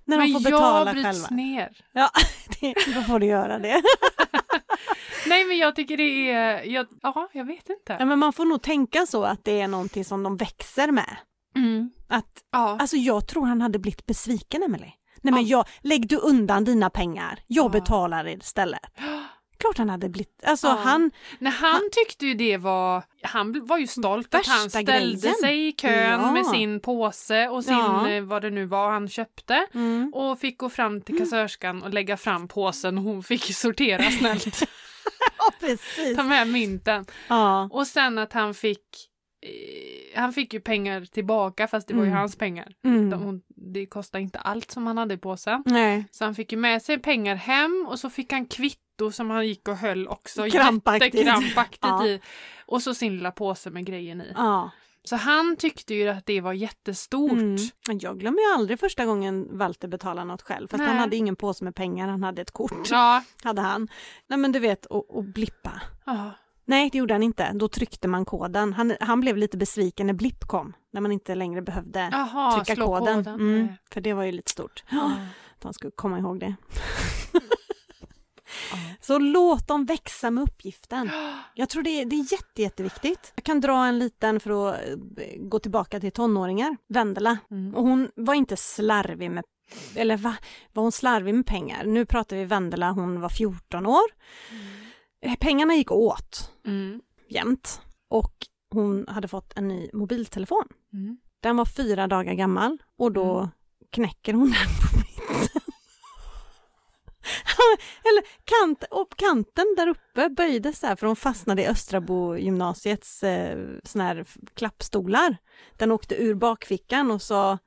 när men de får jag betala bryts själva. ner. Ja, det, då får du göra det. Nej, men jag tycker det är... Jag, ja, jag vet inte. Ja, men man får nog tänka så att det är någonting som de växer med. Mm. Att, Ja. alltså jag tror han hade blivit besviken Emelie. Nej men Ja. jag, lägg du undan dina pengar, jag Ja. betalar istället. Klart han hade blivit, alltså Ja. han, Nej, han tyckte ju det var... Han var ju stolt att han ställde grejen. sig i kön Ja. med sin påse och sin, Ja. eh, vad det nu var han köpte. mm. Och fick gå fram till kassörskan och lägga fram påsen och hon fick sortera snällt. ja precis. Ta med mynten. Och sen att han fick eh, han fick ju pengar tillbaka fast det var ju Mm. hans pengar. Mm. De, det kostade inte allt som han hade i påsen. Nej. Så han fick ju med sig pengar hem och så fick han kvitto som han gick och höll också Krampaktigt. jättekrampaktigt Ja. i. Och så sin lilla påse med grejen i. Ja. Så han tyckte ju att det var jättestort. Mm. Jag glömmer ju aldrig första gången Walter betalade något själv. Fast Nej. han hade ingen påse med pengar, han hade ett kort. Ja. Hade han. Nej men du vet, och, och blippa. ja. Nej, det gjorde han inte. Då tryckte man koden. Han, han blev lite besviken när blipp kom. När man inte längre behövde Jaha, trycka koden. koden. Mm, för det var ju lite stort. Ja. Att han skulle komma ihåg det. Så låt dem växa med uppgiften. Jag tror det är, det är jätte, jätteviktigt. Jag kan dra en liten för att eh, gå tillbaka till tonåringar. Vendela. Mm. Och hon var inte slarvig med, eller va, var hon slarvig med pengar? Nu pratar vi Vendela, hon var 14 år. Eh, Pengarna gick åt Mm. jämt och hon hade fått en ny mobiltelefon. Mm. Den var fyra dagar gammal och då Mm. knäcker hon den. Eller kant, och kanten där uppe böjdes så här för hon fastnade i Östrabo gymnasiets eh, såna här klappstolar. Den åkte ur bakfickan och så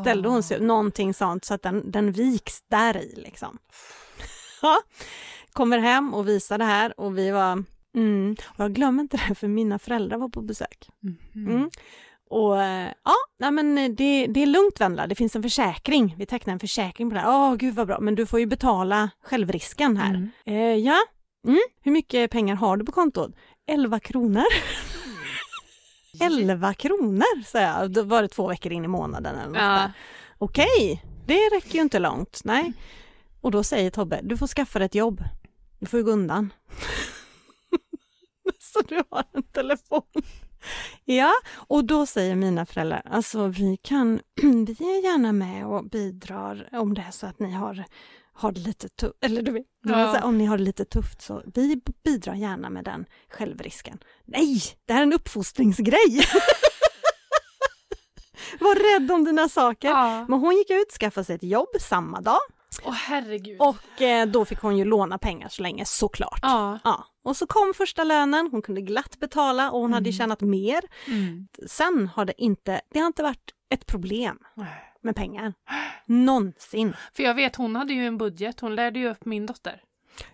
ställde hon sig någonting sånt så att den, den viks där i liksom. Kommer hem och visar det här och vi var, mm, och jag glömmer inte det för mina föräldrar var på besök. Mhm. Mm. Och eh, ja, nej men eh, det, det är lugnt Vendela, det finns en försäkring. Vi tecknar en försäkring på det här. Åh gud vad bra, men du får ju betala självrisken här. Mm. Eh, ja, mm. hur mycket pengar har du på kontot? 11 kronor. 11 kronor, sa jag. Då var det två veckor in i månaden eller något Ja. där. Okej, det räcker ju inte långt. Nej. Och då säger Tobbe, du får skaffa dig ett jobb. Du får ju gå undan. Så du har en telefon. Ja, och då säger mina föräldrar, alltså vi kan, vi är gärna med och bidrar om det är så att ni har, har det lite tufft, eller du vet, Ja. om ni har det lite tufft så vi bidrar gärna med den självrisken. Nej, det här är en uppfostringsgrej! Var rädd om dina saker. Ja. Men hon gick ut, skaffade sig ett jobb samma dag Åh herregud. och eh, då fick hon ju låna pengar så länge såklart. Ja. Ja, och så kom första lönen, hon kunde glatt betala och hon hade Mm. tjänat mer. Mm. Sen har det inte, det har inte varit ett problem med pengar. Någonsin. För jag vet hon hade ju en budget, hon lärde ju upp min dotter.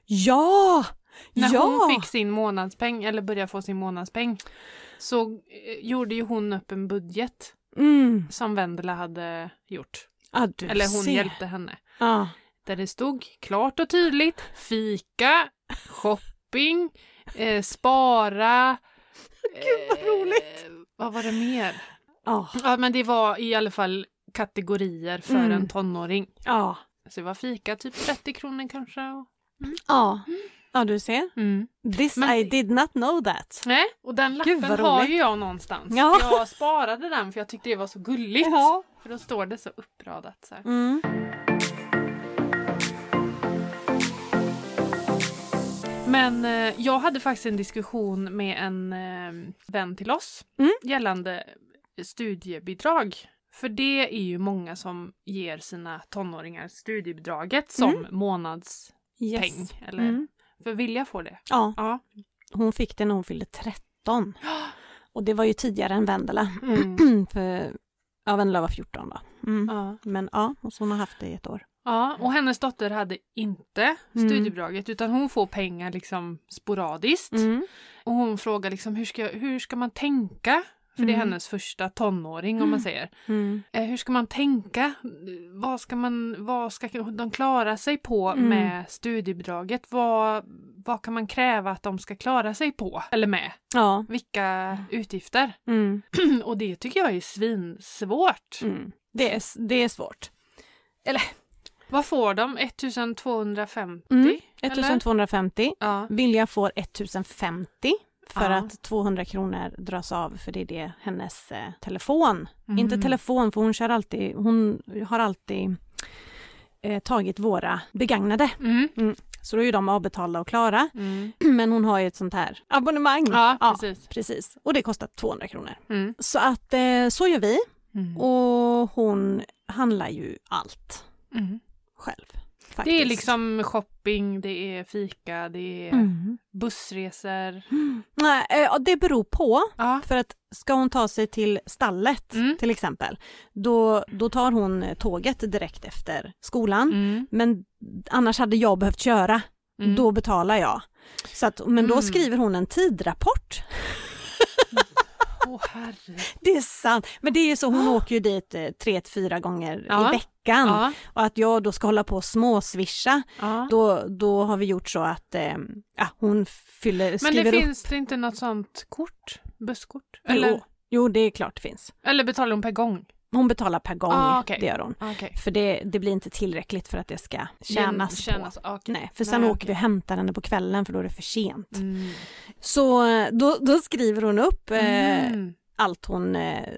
Ja! När ja! hon fick sin månadspeng, eller började få sin månadspeng, så eh, gjorde ju hon upp en budget Mm. som Vendela hade gjort. Du eller hon ser. hjälpte henne. Ja. Där det stod klart och tydligt fika, shopping, eh, spara. Gud, vad roligt. Eh, vad var det mer? Ja. Ja men det var i alla fall kategorier för Mm. en tonåring. Ja. Så det var fika typ 30 kronor kanske. och- Ja. Ja, du ser. Mm. This Men- I did not know that. Nej, och den lappen har ju jag någonstans. Ja. Jag sparade den för jag tyckte det var så gulligt. Ja. För då står det så uppradat så Men eh, jag hade faktiskt en diskussion med en eh, vän till oss Mm. gällande studiebidrag. För det är ju många som ger sina tonåringar studiebidraget som månadspeng. Yes. Eller, Mm. För Vilja får det. Ja, Ja. hon fick det när hon fyllde 13. Och det var ju tidigare än Vendela. Mm. För, ja, Vendela var 14 då. Mm. ja. Men ja, och så hon har haft det i ett år. Ja, och hennes dotter hade inte Mm. studiebidraget utan hon får pengar liksom sporadiskt. Mm. Och hon frågar liksom hur ska, hur ska man tänka? För det är Mm. hennes första tonåring om man säger. Mm. Eh, hur ska man tänka? Vad ska, man, vad ska de klara sig på Mm. med studiebidraget? Vad, vad kan man kräva att de ska klara sig på? Eller med? Ja. Vilka utgifter? Mm. Och det tycker jag är svinsvårt. Mm. Det, är, det är svårt. Vad får de? 1250? Mm. Eller? 1250. Ja. Vilja får 1050 för Ja. att 200 kronor dras av för det är det hennes eh, telefon. Mhm. Inte telefon för hon kör alltid, hon har alltid eh, tagit våra begagnade. Mm. Så då är ju de avbetalda och klara. Mm. Men hon har ju ett sånt här abonnemang. Ja, precis. precis. Och det kostar 200 kronor. Mm. Så att eh, så gör vi Mm. och hon handlar ju allt Själv. Det är faktiskt. liksom shopping, det är fika, det är Mm. bussresor. Nej, eh, det beror på. Ja. För att ska hon ta sig till stallet Mm. till exempel, då, då tar hon eh, tåget direkt efter skolan. Mm. Men annars hade jag behövt köra, Mm. då betalar jag. Så att, men då Mm. skriver hon en tidrapport. Herre. Det är sant, men det är ju så, hon åker ju dit eh, tre till fyra gånger Ja. i veckan. Ja. Och att jag då ska hålla på och småswisha, Ja. då, då har vi gjort så att eh, ja, hon fyller, Men skriver det upp. finns det inte något sånt kort? Busskort? Jo, Eller, jo, det är klart det finns. eller betalar hon per gång? Hon betalar per gång, Ah, okej. det gör hon. Okej. För det, det blir inte tillräckligt för att det ska tjänas på. Tjänas, okej. Nej, för sen Nej, åker vi och hämtar henne på kvällen för då är det för sent. Mm. Så eh, då, då skriver hon upp eh, Mm. allt hon, eh,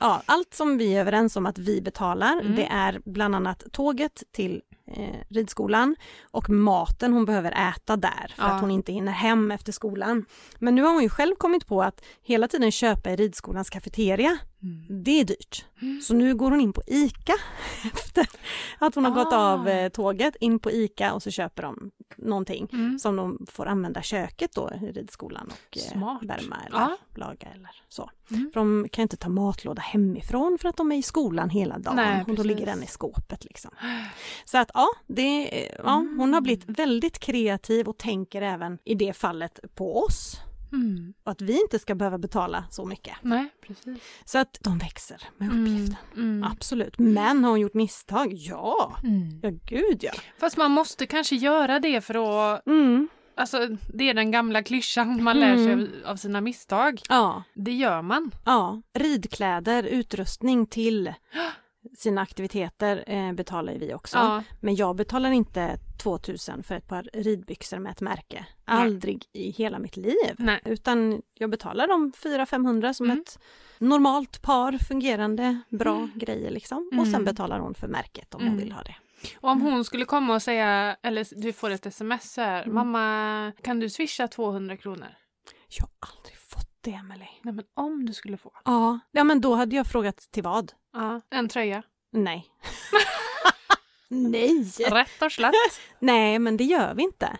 ja, allt som vi är överens om att vi betalar. Mm. Det är bland annat tåget till eh, ridskolan och maten hon behöver äta där för Ja. att hon inte hinner hem efter skolan. Men nu har hon ju själv kommit på att hela tiden köpa i ridskolans kafeteria, Mm. det är dyrt. Så nu går hon in på ICA efter att hon har gått Ah. av eh, tåget, in på ICA och så köper de någonting Mm. som de får använda köket då i ridskolan och eh, Smart. värma eller Ja. laga eller så. Mm. För de kan inte ta matlåda hemifrån för att de är i skolan hela dagen Nej, och då precis. ligger den i skåpet liksom. Så att ja, det, ja hon har blivit väldigt kreativ och tänker även i det fallet på oss. Mm. Och att vi inte ska behöva betala så mycket. Nej, precis. Så att de växer med Mm. uppgiften. Mm. Absolut. Men har hon gjort misstag? Ja! Mm. Ja, gud ja. Fast man måste kanske göra det för att, Mm. alltså det är den gamla klyschan man lär sig Mm. av sina misstag. Ja, Det gör man. ja. Ridkläder, utrustning till sina aktiviteter eh, betalar vi också. Ja. Men jag betalar inte 2000 för ett par ridbyxor med ett märke. Aldrig i hela mitt liv. Nej. Utan jag betalar de 400-500 som Mm. ett normalt par fungerande bra grejer liksom. Och sen Mm. betalar hon för märket om hon Mm. vill ha det. Och om hon skulle komma och säga, eller du får ett sms här, Mm. mamma kan du swisha 200 kronor? Jag har aldrig det Emelie. Nej men om du skulle få. Ja. ja, men då hade jag frågat till vad? Ja, en tröja. Nej. Nej! Rätt och slätt. Nej, men det gör vi inte.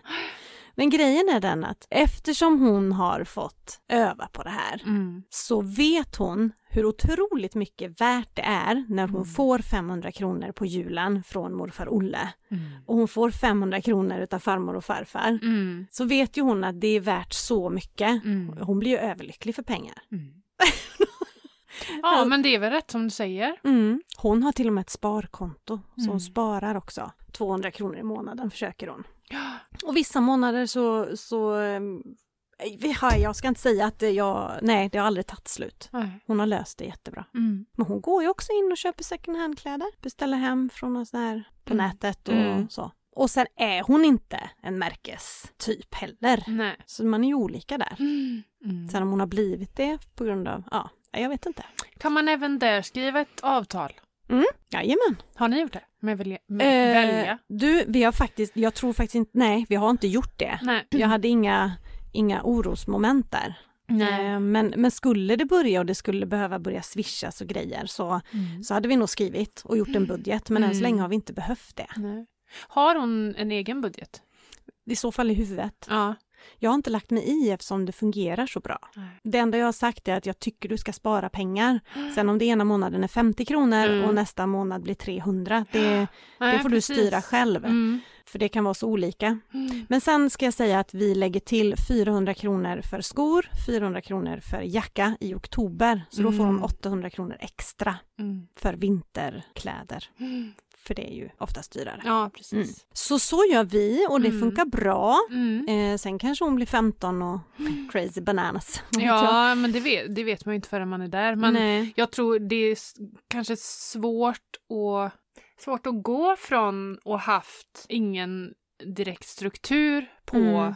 Men grejen är den att eftersom hon har fått öva på det här Mm. så vet hon hur otroligt mycket värt det är när hon Mm. får 500 kronor på julen från morfar Olle Mm. och hon får 500 kronor utav farmor och farfar. Mm. Så vet ju hon att det är värt så mycket. Mm. Hon blir ju överlycklig för pengar. Mm. Ja men det är väl rätt som du säger. Mm. Hon har till och med ett sparkonto så Mm. hon sparar också. 200 kronor i månaden försöker hon. Och vissa månader så, så ehm, har- jag ska inte säga att jag, nej det har aldrig tagit slut. Hon har löst det jättebra. Mm. Men hon går ju också in och köper second hand-kläder. Beställer hem från någon sån här på Mm. nätet och Mm. så. Och sen är hon inte en märkestyp heller. Nej. Så man är ju olika där. Mm. Mm. Sen om hon har blivit det på grund av, ja, jag vet inte. Kan man även där skriva ett avtal? Jajamän. Har ni gjort det? Med välja? Med Eh, välja? Du, vi har faktiskt, jag tror faktiskt inte, nej vi har inte gjort det. Nej. Jag hade inga, inga orosmoment där. Nej. Eh, Men, men skulle det börja och det skulle behöva börja swishas och grejer så, Mm. så hade vi nog skrivit och gjort en budget men än så Mm. länge har vi inte behövt det. Nej. Har hon en egen budget? I så fall i huvudet. Ja. Jag har inte lagt mig i eftersom det fungerar så bra. Nej. Det enda jag har sagt är att jag tycker du ska spara pengar. Sen om det ena månaden är 50 kronor Mm. och nästa månad blir 300, det, Nej, det får du precis. styra själv. Mm. För det kan vara så olika. Mm. Men sen ska jag säga att vi lägger till 400 kronor för skor, 400 kronor för jacka i oktober. Så då får Mm. 800 kronor extra Mm. för vinterkläder. För det är ju oftast dyrare. Ja, precis. Mm. Så så gör vi och det Mm. funkar bra. Mm. Eh, sen kanske hon blir 15 och crazy bananas. Jag? Ja, men det vet, det vet man ju inte förrän man är där. Men Nej. jag tror det är kanske svårt att, svårt att gå från att haft ingen direkt struktur på Mm.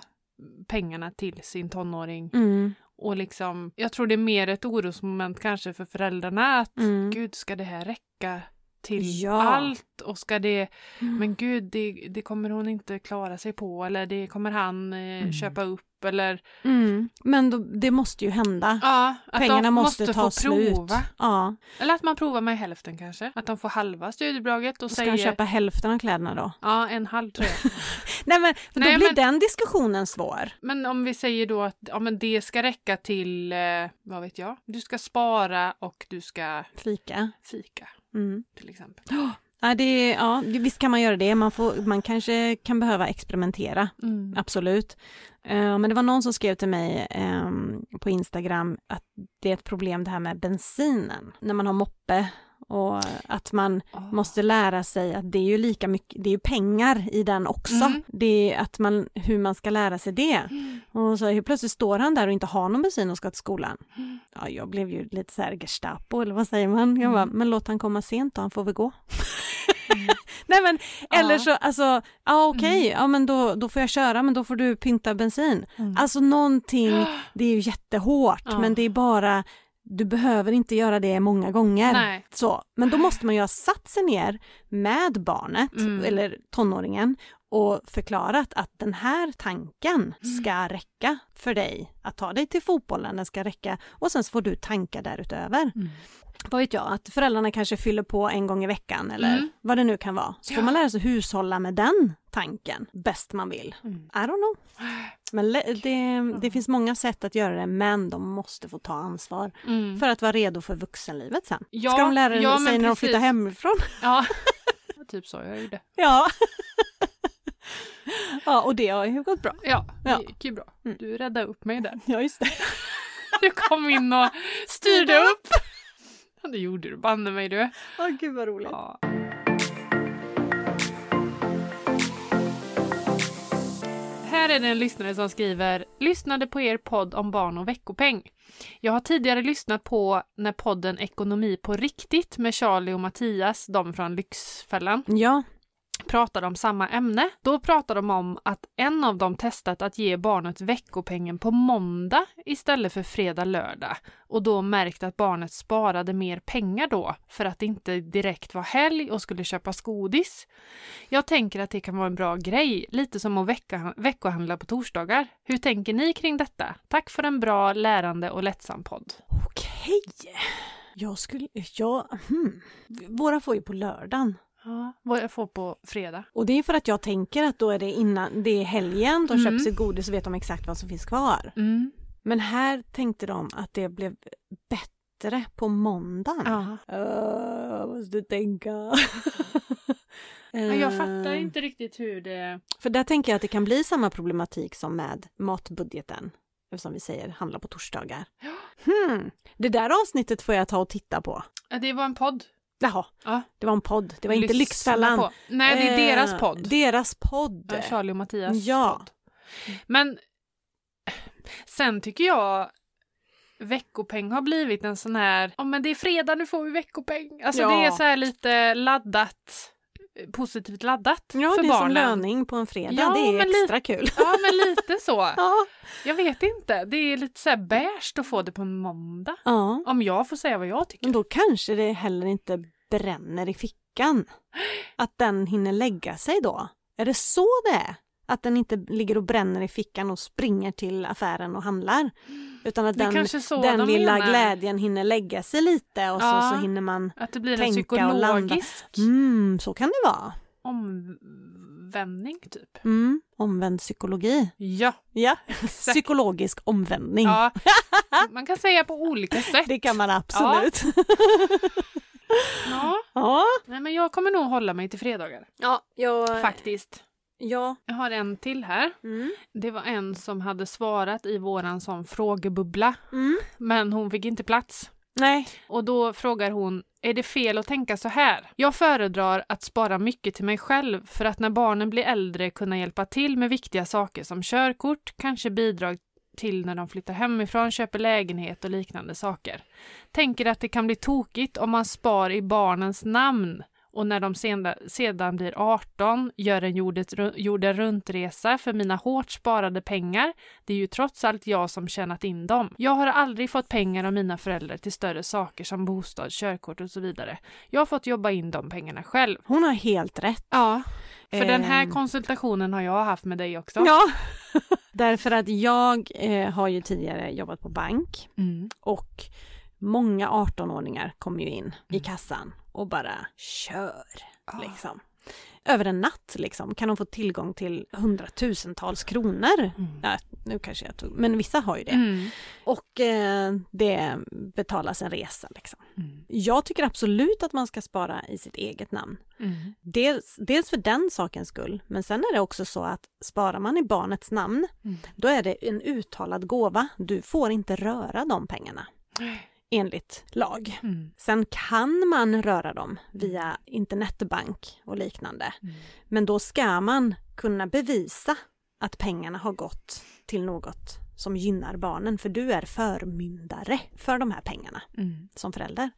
pengarna till sin tonåring. Mm. Och liksom, jag tror det är mer ett orosmoment kanske för föräldrarna att Mm. gud, ska det här räcka till Ja. allt? Och ska det, Mm. men gud, det, det kommer hon inte klara sig på eller det kommer han eh, Mm. köpa upp eller Mm. Men då, det måste ju hända. ja, att Pengarna de måste, ta få slut. prova. Ja. Eller att man provar med hälften kanske. Att de får halva studiebidraget och Ska säger de köpa hälften av kläderna då? ja, en halv tror jag. Nej men för Nej, då blir men- den diskussionen svår. Men om vi säger då att ja, men det ska räcka till, eh, vad vet jag, du ska spara och du ska Fika. fika Mm. till exempel. Ja, det, ja, visst kan man göra det. Man, får, man kanske kan behöva experimentera. Mm. Absolut. Eh, men det var någon som skrev till mig ehm, på Instagram att det är ett problem det här med bensinen när man har moppe och att man Åh. måste lära sig att det är ju lika mycket, det är ju pengar i den också. Mm. Det är att man, hur man ska lära sig det. Mm. Och så helt plötsligt står han där och inte har någon bensin och ska till skolan. Mm. Ja, jag blev ju lite så här Gestapo eller vad säger man? Jag bara, Mm. men låt han komma sent då, han får väl gå. Mm. Nej men, eller så, alltså, ja okej, ja men då, då får jag köra men då får du pynta bensin. Mm. Alltså någonting, det är ju jättehårt men det är bara, du behöver inte göra det många gånger. Nej. Så, men då måste man ju ha satt sig ner med barnet Mm. eller tonåringen och förklarat att den här tanken Mm. ska räcka för dig att ta dig till fotbollen, den ska räcka och sen så får du tanka därutöver. Mm. Vad vet jag, att föräldrarna kanske fyller på en gång i veckan eller Mm. vad det nu kan vara. Så får Ja. man lära sig hushålla med den tanken bäst man vill. Mm. I don't know. Men det, det finns många sätt att göra det men de måste få ta ansvar Mm. för att vara redo för vuxenlivet sen. Ja, Ska de lära ja, sig när de precis. flyttar hemifrån? Ja, typ så jag gjorde. Ja. ja, och det har ju gått bra. Ja, Ja. det gick ju bra. Mm. Du räddade upp mig där. Ja, just det. Du kom in och styrde upp. Ja, det gjorde du banne mig du. Åh, gud vad roligt. Ja. Här är det en lyssnare som skriver Lyssnade på er podd om barn och veckopeng. Jag har tidigare lyssnat på när podden Ekonomi på riktigt med Charlie och Mattias, de från Lyxfällan, Ja, pratade om samma ämne. Då pratade de om att en av dem testat att ge barnet veckopengen på måndag istället för fredag, lördag och då märkt att barnet sparade mer pengar då för att det inte direkt var helg och skulle köpa godis. Jag tänker att det kan vara en bra grej, lite som att vecka, veckohandla på torsdagar. Hur tänker ni kring detta? Tack för en bra, lärande och lättsam podd. okej. Jag skulle, ja, hmm. Våra får ju på lördagen. Ja, vad jag får på fredag. Och det är för att jag tänker att då är det innan, det är helgen, de Mm. köper sig godis och vet de exakt vad som finns kvar. Mm. Men här tänkte de att det blev bättre på måndagen. Ja. Uh, måste tänka. Jag fattar Eh, inte riktigt hur det... För där tänker jag att det kan bli samma problematik som med matbudgeten. Eftersom vi säger handla på torsdagar. Hmm. Det där avsnittet får jag ta och titta på. Det var en podd. Jaha, Ja. det var en podd. Det var inte Lyssna Lyxfällan. på. Nej, det är Eh, deras podd. Deras podd. Ja, Charlie och Mattias Ja. podd. Men sen tycker jag veckopeng har blivit en sån här, ja men det är fredag nu får vi veckopeng. Alltså Ja. det är så här lite laddat, positivt laddat Ja, för det är som barnen. löning på en fredag. Ja, det är extra kul. Ja men lite så. Ja. Jag vet inte, det är lite så här beige att få det på en måndag. ja. Om jag får säga vad jag tycker. Men då kanske det heller inte bränner i fickan. Att den hinner lägga sig då. Är det så det är? Att den inte ligger och bränner i fickan och springer till affären och handlar. Utan att den, den de lilla menar. glädjen hinner lägga sig lite och Ja. så, så hinner man... Att det blir tänka och landa. psykologisk Mm, så kan det vara. omvändning typ. Mm, omvänd psykologi. Ja, Ja, exakt. psykologisk omvändning. Ja, man kan säga på olika sätt. Det kan man absolut. Ja. Ja, Nej, men jag kommer nog hålla mig till fredagar. ja, jag, Faktiskt. Ja. Jag har en till här. Mm. Det var en som hade svarat i våran sån frågebubbla, Mm. men hon fick inte plats. Nej. Och då frågar hon, är det fel att tänka så här? Jag föredrar att spara mycket till mig själv för att när barnen blir äldre kunna hjälpa till med viktiga saker som körkort, kanske bidrag till när de flyttar hemifrån, köper lägenhet och liknande saker. Tänker att det kan bli tokigt om man spar i barnens namn och när de sedan, sedan blir 18 gör en jordet, jorden runtresa för mina hårt sparade pengar. Det är ju trots allt jag som tjänat in dem. Jag har aldrig fått pengar av mina föräldrar till större saker som bostad, körkort och så vidare. Jag har fått jobba in de pengarna själv. Hon har helt rätt. Ja, för den här Ehm. konsultationen har jag haft med dig också. Ja. Därför att jag eh, har ju tidigare jobbat på bank Mm. och många 18-åringar kommer ju in i Mm. kassan och bara kör Ah. liksom. Över en natt liksom kan de få tillgång till hundratusentals kronor. Mm. Ja, nu kanske jag tog, men vissa har ju det. Mm. Och eh, det betalas en resa liksom. Mm. Jag tycker absolut att man ska spara i sitt eget namn. Mm. Dels, dels för den sakens skull, men sen är det också så att sparar man i barnets namn, Mm. då är det en uttalad gåva. Du får inte röra de pengarna enligt lag. Mm. Sen kan man röra dem via internetbank och liknande. Mm. Men då ska man kunna bevisa att pengarna har gått till något som gynnar barnen, för du är förmyndare för de här pengarna Mm. som förälder.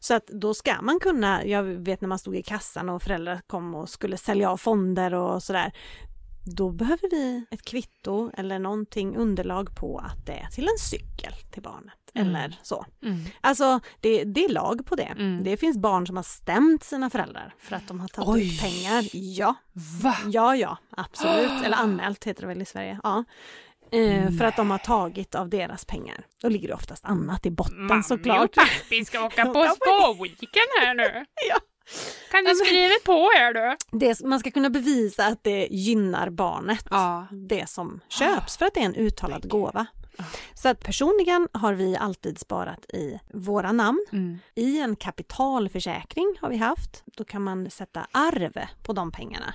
Så att då ska man kunna, jag vet när man stod i kassan och föräldrar kom och skulle sälja av fonder och sådär, då behöver vi ett kvitto eller någonting underlag på att det är till en cykel till barnet Mm. Eller så. Mm. Alltså det, det är lag på det. Mm. Det finns barn som har stämt sina föräldrar för att de har tagit Oj. ut pengar. Ja, Va? ja, ja, absolut. Eller anmält heter det väl i Sverige. Ja. Eh, för att de har tagit av deras pengar. Då ligger det oftast annat i botten såklart. pappi ska åka på spa-weekend här nu. Ja. Kan du skriva på här du? Det, man ska kunna bevisa att det gynnar barnet, Ja. det som köps, för att det är en uttalad gåva. Så att personligen har vi alltid sparat i våra namn. Mm. I en kapitalförsäkring har vi haft. Då kan man sätta arv på de pengarna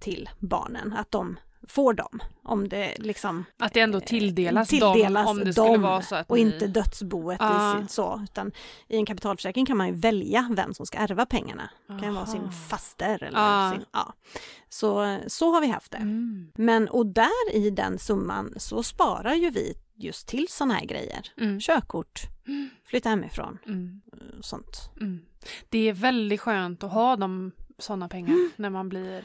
till barnen. Att de får dem. Om det liksom Att det ändå tilldelas, tilldelas dem om det skulle vara så att och ni... inte dödsboet Ah. i så, utan i en kapitalförsäkring kan man ju välja vem som ska ärva pengarna. Det kan vara sin faster eller Ah. sin, ja. Så, så har vi haft det. Mm. Men och där i den summan så sparar ju vi just till sådana här grejer. Mm. Körkort, Mm. flytta hemifrån, Mm. eh, sånt. Mm. Det är väldigt skönt att ha de sådana pengar Mm. när man blir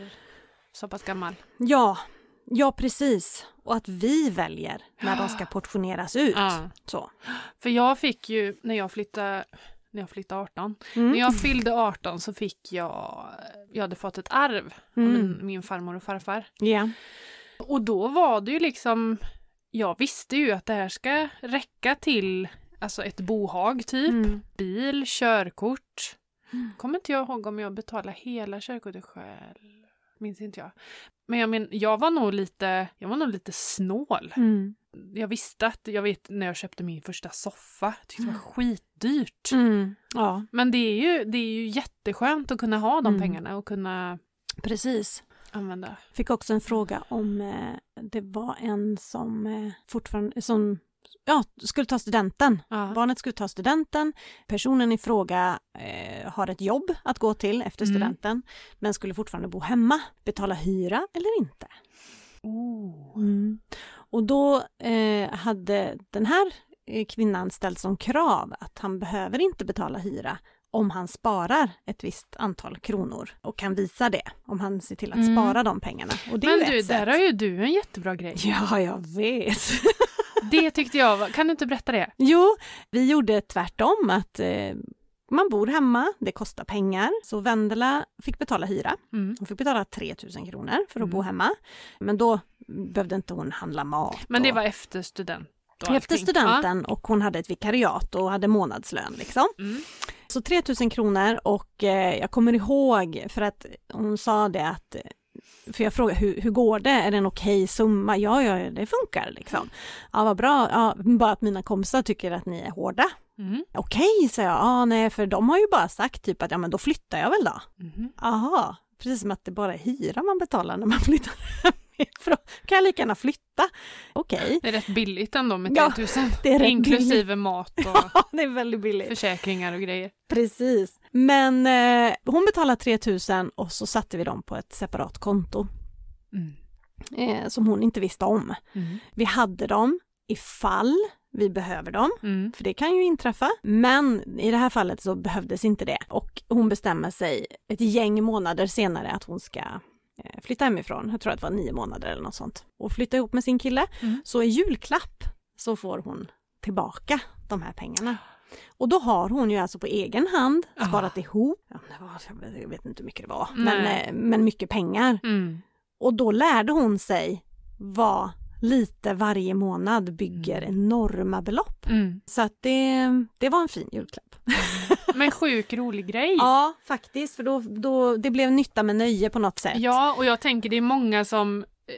så pass gammal. Ja, ja precis. Och att vi väljer när de ska portioneras ut. Ja. Så. För jag fick ju när jag flyttade när jag flyttade 18. Mm. När jag fyllde 18 så fick jag, jag hade fått ett arv av Mm. min, min farmor och farfar. Ja. Och då var det ju liksom, jag visste ju att det här ska räcka till alltså ett bohag typ, Mm. bil, körkort. Mm. Kommer inte jag ihåg om jag betalade hela körkortet själv. Minns inte jag. Men jag men, jag var nog lite, jag var nog lite snål. Mm. Jag visste att, jag vet när jag köpte min första soffa, tyckte det var skitdyrt. Mm. Ja, Men det är, ju, det är ju jätteskönt att kunna ha de Mm. pengarna och kunna precis. Använda. Fick också en fråga om eh, det var en som eh, fortfarande som ja, skulle ta studenten. Ja. Barnet skulle ta studenten. Personen i fråga eh, har ett jobb att gå till efter Mm. studenten men skulle fortfarande bo hemma. Betala hyra eller inte? Oh. Och då eh, hade den här eh, kvinnan ställt som krav att han behöver inte betala hyra om han sparar ett visst antal kronor och kan visa det om han ser till att Mm. spara de pengarna. Men du, där har ju du en jättebra grej. Ja, jag vet. Det tyckte jag var, kan du inte berätta det? Jo, vi gjorde tvärtom att eh, man bor hemma, det kostar pengar. Så Vendela fick betala hyra. Mm. Hon fick betala 3000 kronor för att Mm. bo hemma. Men då behövde inte hon handla mat. Men det och- var efter student? och efter allting. studenten och hon hade ett vikariat och hade månadslön liksom. Ja. Mm. Så 3000 kronor och eh, jag kommer ihåg för att hon sa det att för jag frågade hur, hur går det, är det en okej summa? Ja, ja, det funkar liksom. Ja, vad bra, ja, bara att mina kompisar tycker att ni är hårda. Mm. Okej, sa jag, ja nej, för de har ju bara sagt typ att ja men då flyttar jag väl då. Mhm. Aha, precis som att det bara är hyra man betalar när man flyttar hemifrån. Kan jag lika gärna flytta? Okej, Det är rätt billigt ändå med Ja, 3000. det är rätt Inklusive mat och ja, det är väldigt billigt. försäkringar och grejer. Precis. Men eh, hon betalade 3000 och så satte vi dem på ett separat konto Mm. eh, som hon inte visste om. Mm. Vi hade dem ifall vi behöver dem, Mm. för det kan ju inträffa. Men i det här fallet så behövdes inte det och hon bestämmer sig ett gäng månader senare att hon ska flytta hemifrån. Jag tror att det var nio månader eller något sånt och flytta ihop med sin kille. Mm. Så i julklapp så får hon tillbaka de här pengarna. Och då har hon ju alltså på egen hand Ah. sparat ihop, ja, det var, jag vet inte hur mycket det var, men, eh, men mycket pengar. Mm. Och då lärde hon sig vad lite varje månad bygger Mm. enorma belopp. Mm. Så att det, det var en fin julklapp. Men sjuk rolig grej. Ja, faktiskt, för då, då, det blev nytta med nöje på något sätt. Ja, och jag tänker det är många som eh,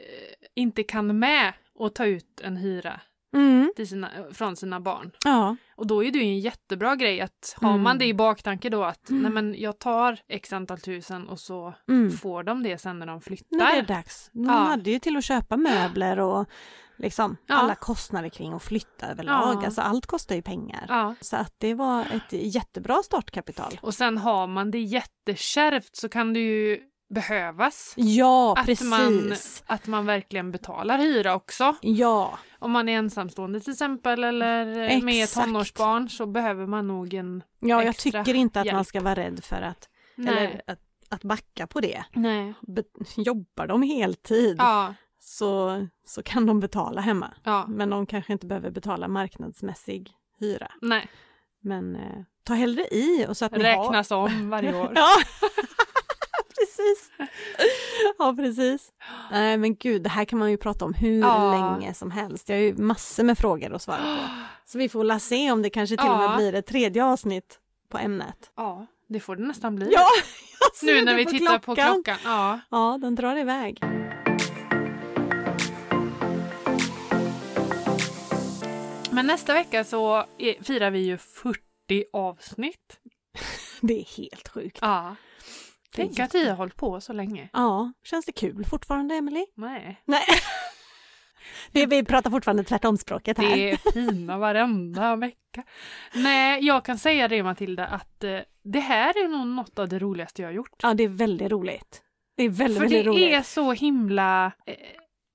inte kan med att ta ut en hyra Mm, sina, från sina barn. ja. Och då är det ju en jättebra grej att har Mm. man det i baktanke då att Mm. nej men jag tar x antal tusen och så Mm. får de det sen när de flyttar. När det är dags. De Ja. hade ju till att köpa möbler och liksom Ja. alla kostnader kring att flytta överlag. Ja. Alltså allt kostar ju pengar. Ja. Så att det var ett jättebra startkapital. Och sen har man det jättekärvt så kan det ju behövas Ja, att man, precis. att man verkligen betalar hyra också. Ja, Om man är ensamstående till exempel eller med Exakt. tonårsbarn så behöver man nog en... ja jag tycker inte att man hjälp. ska vara rädd för att, Nej. eller att, att backa på det. Nej. Be, jobbar de heltid Ja, så, så kan de betala hemma. ja, Men de kanske inte behöver betala marknadsmässig hyra. nej. Men eh, ta hellre i och så att ni har... Räknas om varje år. Ja, precis. Ja, precis. Nej, men gud, det här kan man ju prata om hur Ja. länge som helst. Jag har ju massor med frågor att svara på. Så vi får la se om det kanske till och med Ja. blir ett tredje avsnitt på ämnet. Ja, det får det nästan bli. Ja, nu när vi på tittar på klockan. Ja. Ja, den drar iväg. Men nästa vecka så firar vi ju 40 avsnitt. Det är helt sjukt. Ja. Tänk att vi har hållit på så länge. Ja, känns det kul fortfarande Emily? Nej. Nej. Det, vi pratar fortfarande tvärtomspråket här. Det är pina varenda vecka. Nej, jag kan säga det Matilda att eh, det här är nog något av det roligaste jag har gjort. Ja, det är väldigt roligt. Det är väldigt, För väldigt det roligt. är så himla... Eh,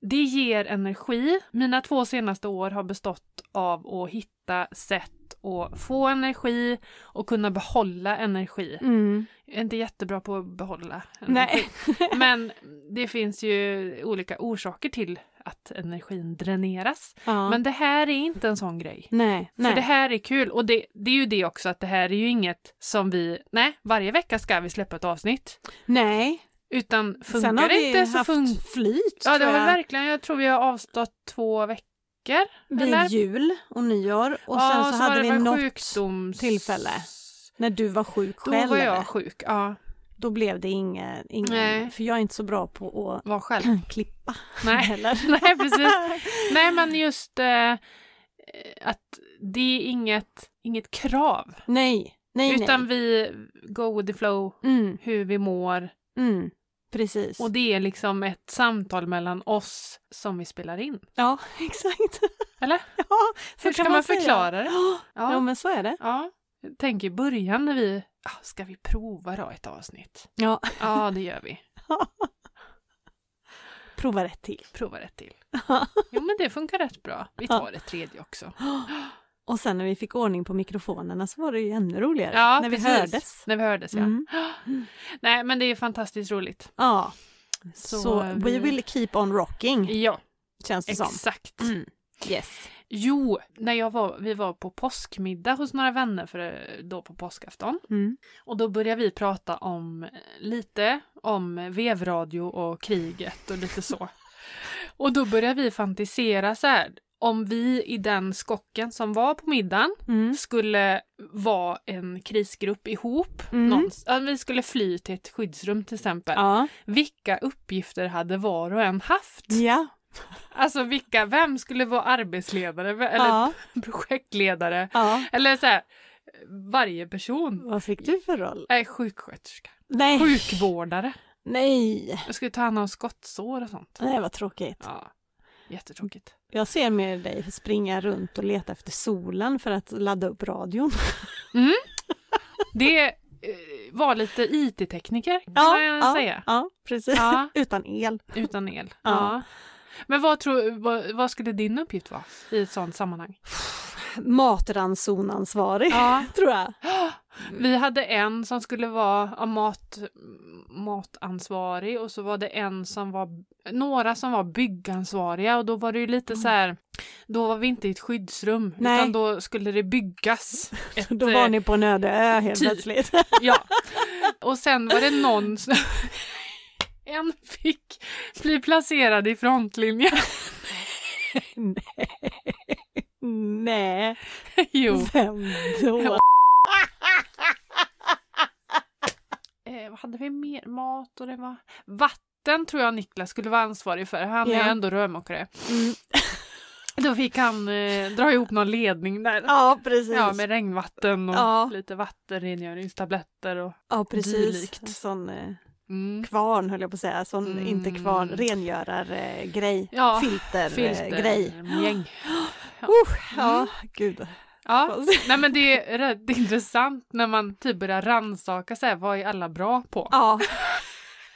det ger energi. Mina två senaste år har bestått av att hitta sätt att få energi och kunna behålla energi. Mm. Jag är inte jättebra på att behålla Nej. energi. Men det finns ju olika orsaker till att energin dräneras. Ja. Men det här är inte en sån grej. nej, För nej. det här är kul och det, det är ju det också att det här är ju inget som vi, nej varje vecka ska vi släppa ett avsnitt. nej. Utan funkar Sen har vi inte så haft funkar flyt Ja det har jag, verkligen, jag tror vi har avstått två veckor. vid jul och nyår och ja, sen så, var hade vi något sjukdoms... tillfälle. När du var sjuk Då själv. var jag sjuk, ja. Då blev det ingen Nej. för jag är inte så bra på att Var själv. klippa Nej. heller. Nej precis. Nej men just eh, att det är inget, inget krav. nej, nej, utan nej. vi go with the flow, Mm, hur vi mår. mm, precis. Och det är liksom ett samtal mellan oss som vi spelar in. Ja, exakt. Eller? Ja, så Hur kan ska man säga. förklara det? Ja. ja, men så är det. Ja. Tänker i början när vi, ah, ska vi prova då ett avsnitt? Ja, Ja, det gör vi. prova rätt till. Prova ett till. Jo, men det funkar rätt bra. Vi tar ett tredje också. Och sen när vi fick ordning på mikrofonerna så var det ju ännu roligare. Ja, när vi precis. hördes. När vi hördes, ja. Mm. Nej, men det är fantastiskt roligt. Ja. Så, Så we vi- will keep on rocking, Ja, känns det som. exakt. Mm. Yes. Jo, när jag var, vi var på påskmiddag hos några vänner för, då på påskafton. Mm. Och då började vi prata om eh, lite om vevradio och kriget och lite så. och då började vi fantisera så här. Om vi i den skocken som var på middagen Mm. skulle vara en krisgrupp ihop. Mm. Någons, att vi skulle fly till ett skyddsrum till exempel. Ja. Vilka uppgifter hade var och en haft? ja. Alltså vilka, vem skulle vara arbetsledare eller Ja. projektledare? ja. Eller så här, varje person. Vad fick du för roll? Nej, sjuksköterska. Nej. Sjukvårdare. Nej. Jag skulle ta hand om skottsår och sånt. Nej, vad tråkigt. Ja, jättetråkigt. Jag ser med dig springa runt och leta efter solen för att ladda upp radion. Det eh, var lite IT-tekniker kan man gärna ja, säga. ja, precis. Ja, Utan el. utan el. Ja. Men vad, tror, vad, vad skulle din uppgift vara i ett sånt sammanhang? Matransonansvarig, Ja, tror jag. vi hade en som skulle vara mat, matansvarig och så var det en som var, några som var byggansvariga och då var det ju lite så här, då var vi inte i ett skyddsrum Nej. utan då skulle det byggas. Ett, Då var ni på en öde ö helt typ. plötsligt. Ja. Och sen var det någon. En fick bli placerad i frontlinjen. Nej, Jo. vem då? Eh, vad hade vi mer? Mat och det var... Vatten tror jag Niklas skulle vara ansvarig för. Han är Ja. ju ändå rörmokare. Mm. Då fick han eh, dra ihop någon ledning där. Ja, precis. Ja, med regnvatten och Ja. lite vattenrengöringstabletter och... ja, precis. dylikt. En sån eh, Mm. kvarn höll jag på att säga, sån, Mm. inte kvarn, rengörare grej, Ja, filter, eh, Filter, grej. gäng. Uh, ja, gud. Ja, nej men det är rätt intressant när man typ börjar rannsaka så här, vad är alla bra på? Ja.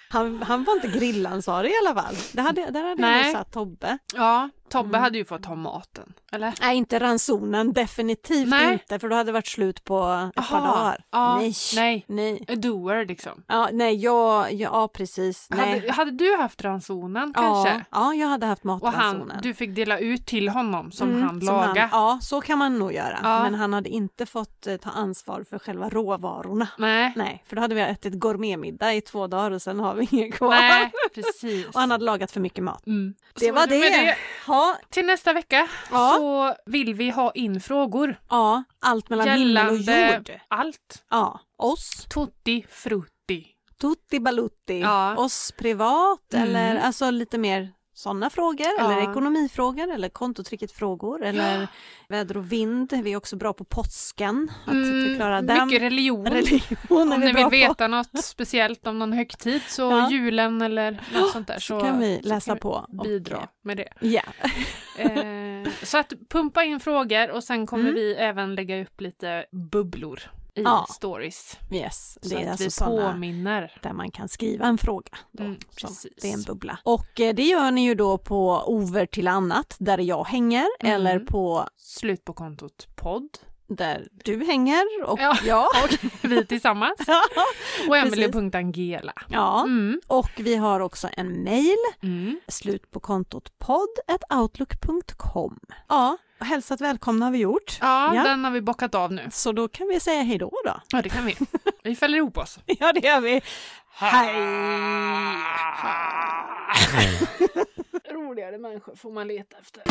Han, han var inte grillansvarig i alla fall. Det hade, där hade Nej. jag satt Tobbe. Ja, Tobbe Mm. hade ju fått ta maten, eller? Nej, inte ransonen, definitivt Nej. inte, för då hade det varit slut på ett par Aha, dagar. ja, nej. nej. nej. A doer liksom. Ja, nej, jag, ja, ja precis. Nej. Hade, hade du haft ransonen ja, kanske? ja, jag hade haft Och matransonen. han, du fick dela ut till honom som Mm, han lagade? ja, så kan man nog göra. Ja. Men han hade inte fått eh, ta ansvar för själva råvarorna. Nej, Nej, för då hade vi ätit gourmetmiddag i två dagar och sen har vi inget kvar. nej, precis. Och han hade lagat för mycket mat. mm. Det Så var med det. Ja, Till nästa vecka Ja. så vill vi ha in frågor ja, allt mellan himmel och jord. allt. Ja, oss, Tutti frutti. tutti balutti, Ja. oss privat Mm. eller alltså lite mer sådana frågor Ja. eller ekonomifrågor eller kontotricket-frågor eller väder och vind. Vi är också bra på påsken, att Mm, förklara den. mycket religion. Religion Om vi ni vill på. veta något speciellt om någon högtid så Ja. julen eller något sånt där Så kan vi läsa kan vi på. bidra eh, med det. Ja, Eh, så att pumpa in frågor och sen kommer Mm. vi även lägga upp lite bubblor i Ja. stories. yes. Så Det är att alltså vi påminner. där man kan skriva en fråga. Då, Mm, det är en bubbla. Och eh, det gör ni ju då på over till annat där jag hänger Mm. eller på Slut på kontot podd. Där du hänger och Ja. jag. Vi tillsammans. Och Emelie.angela. ja. Mm. Och vi har också en mail, Mm. slut på kontot podd outlook.com. Ja, hälsat välkomna har vi gjort. Ja, Ja. den har vi bockat av nu. Så då kan vi säga hej då då. Ja, det kan vi. Vi fäller ihop oss. Ja, det gör vi. Hej! Roligare människor får man leta efter.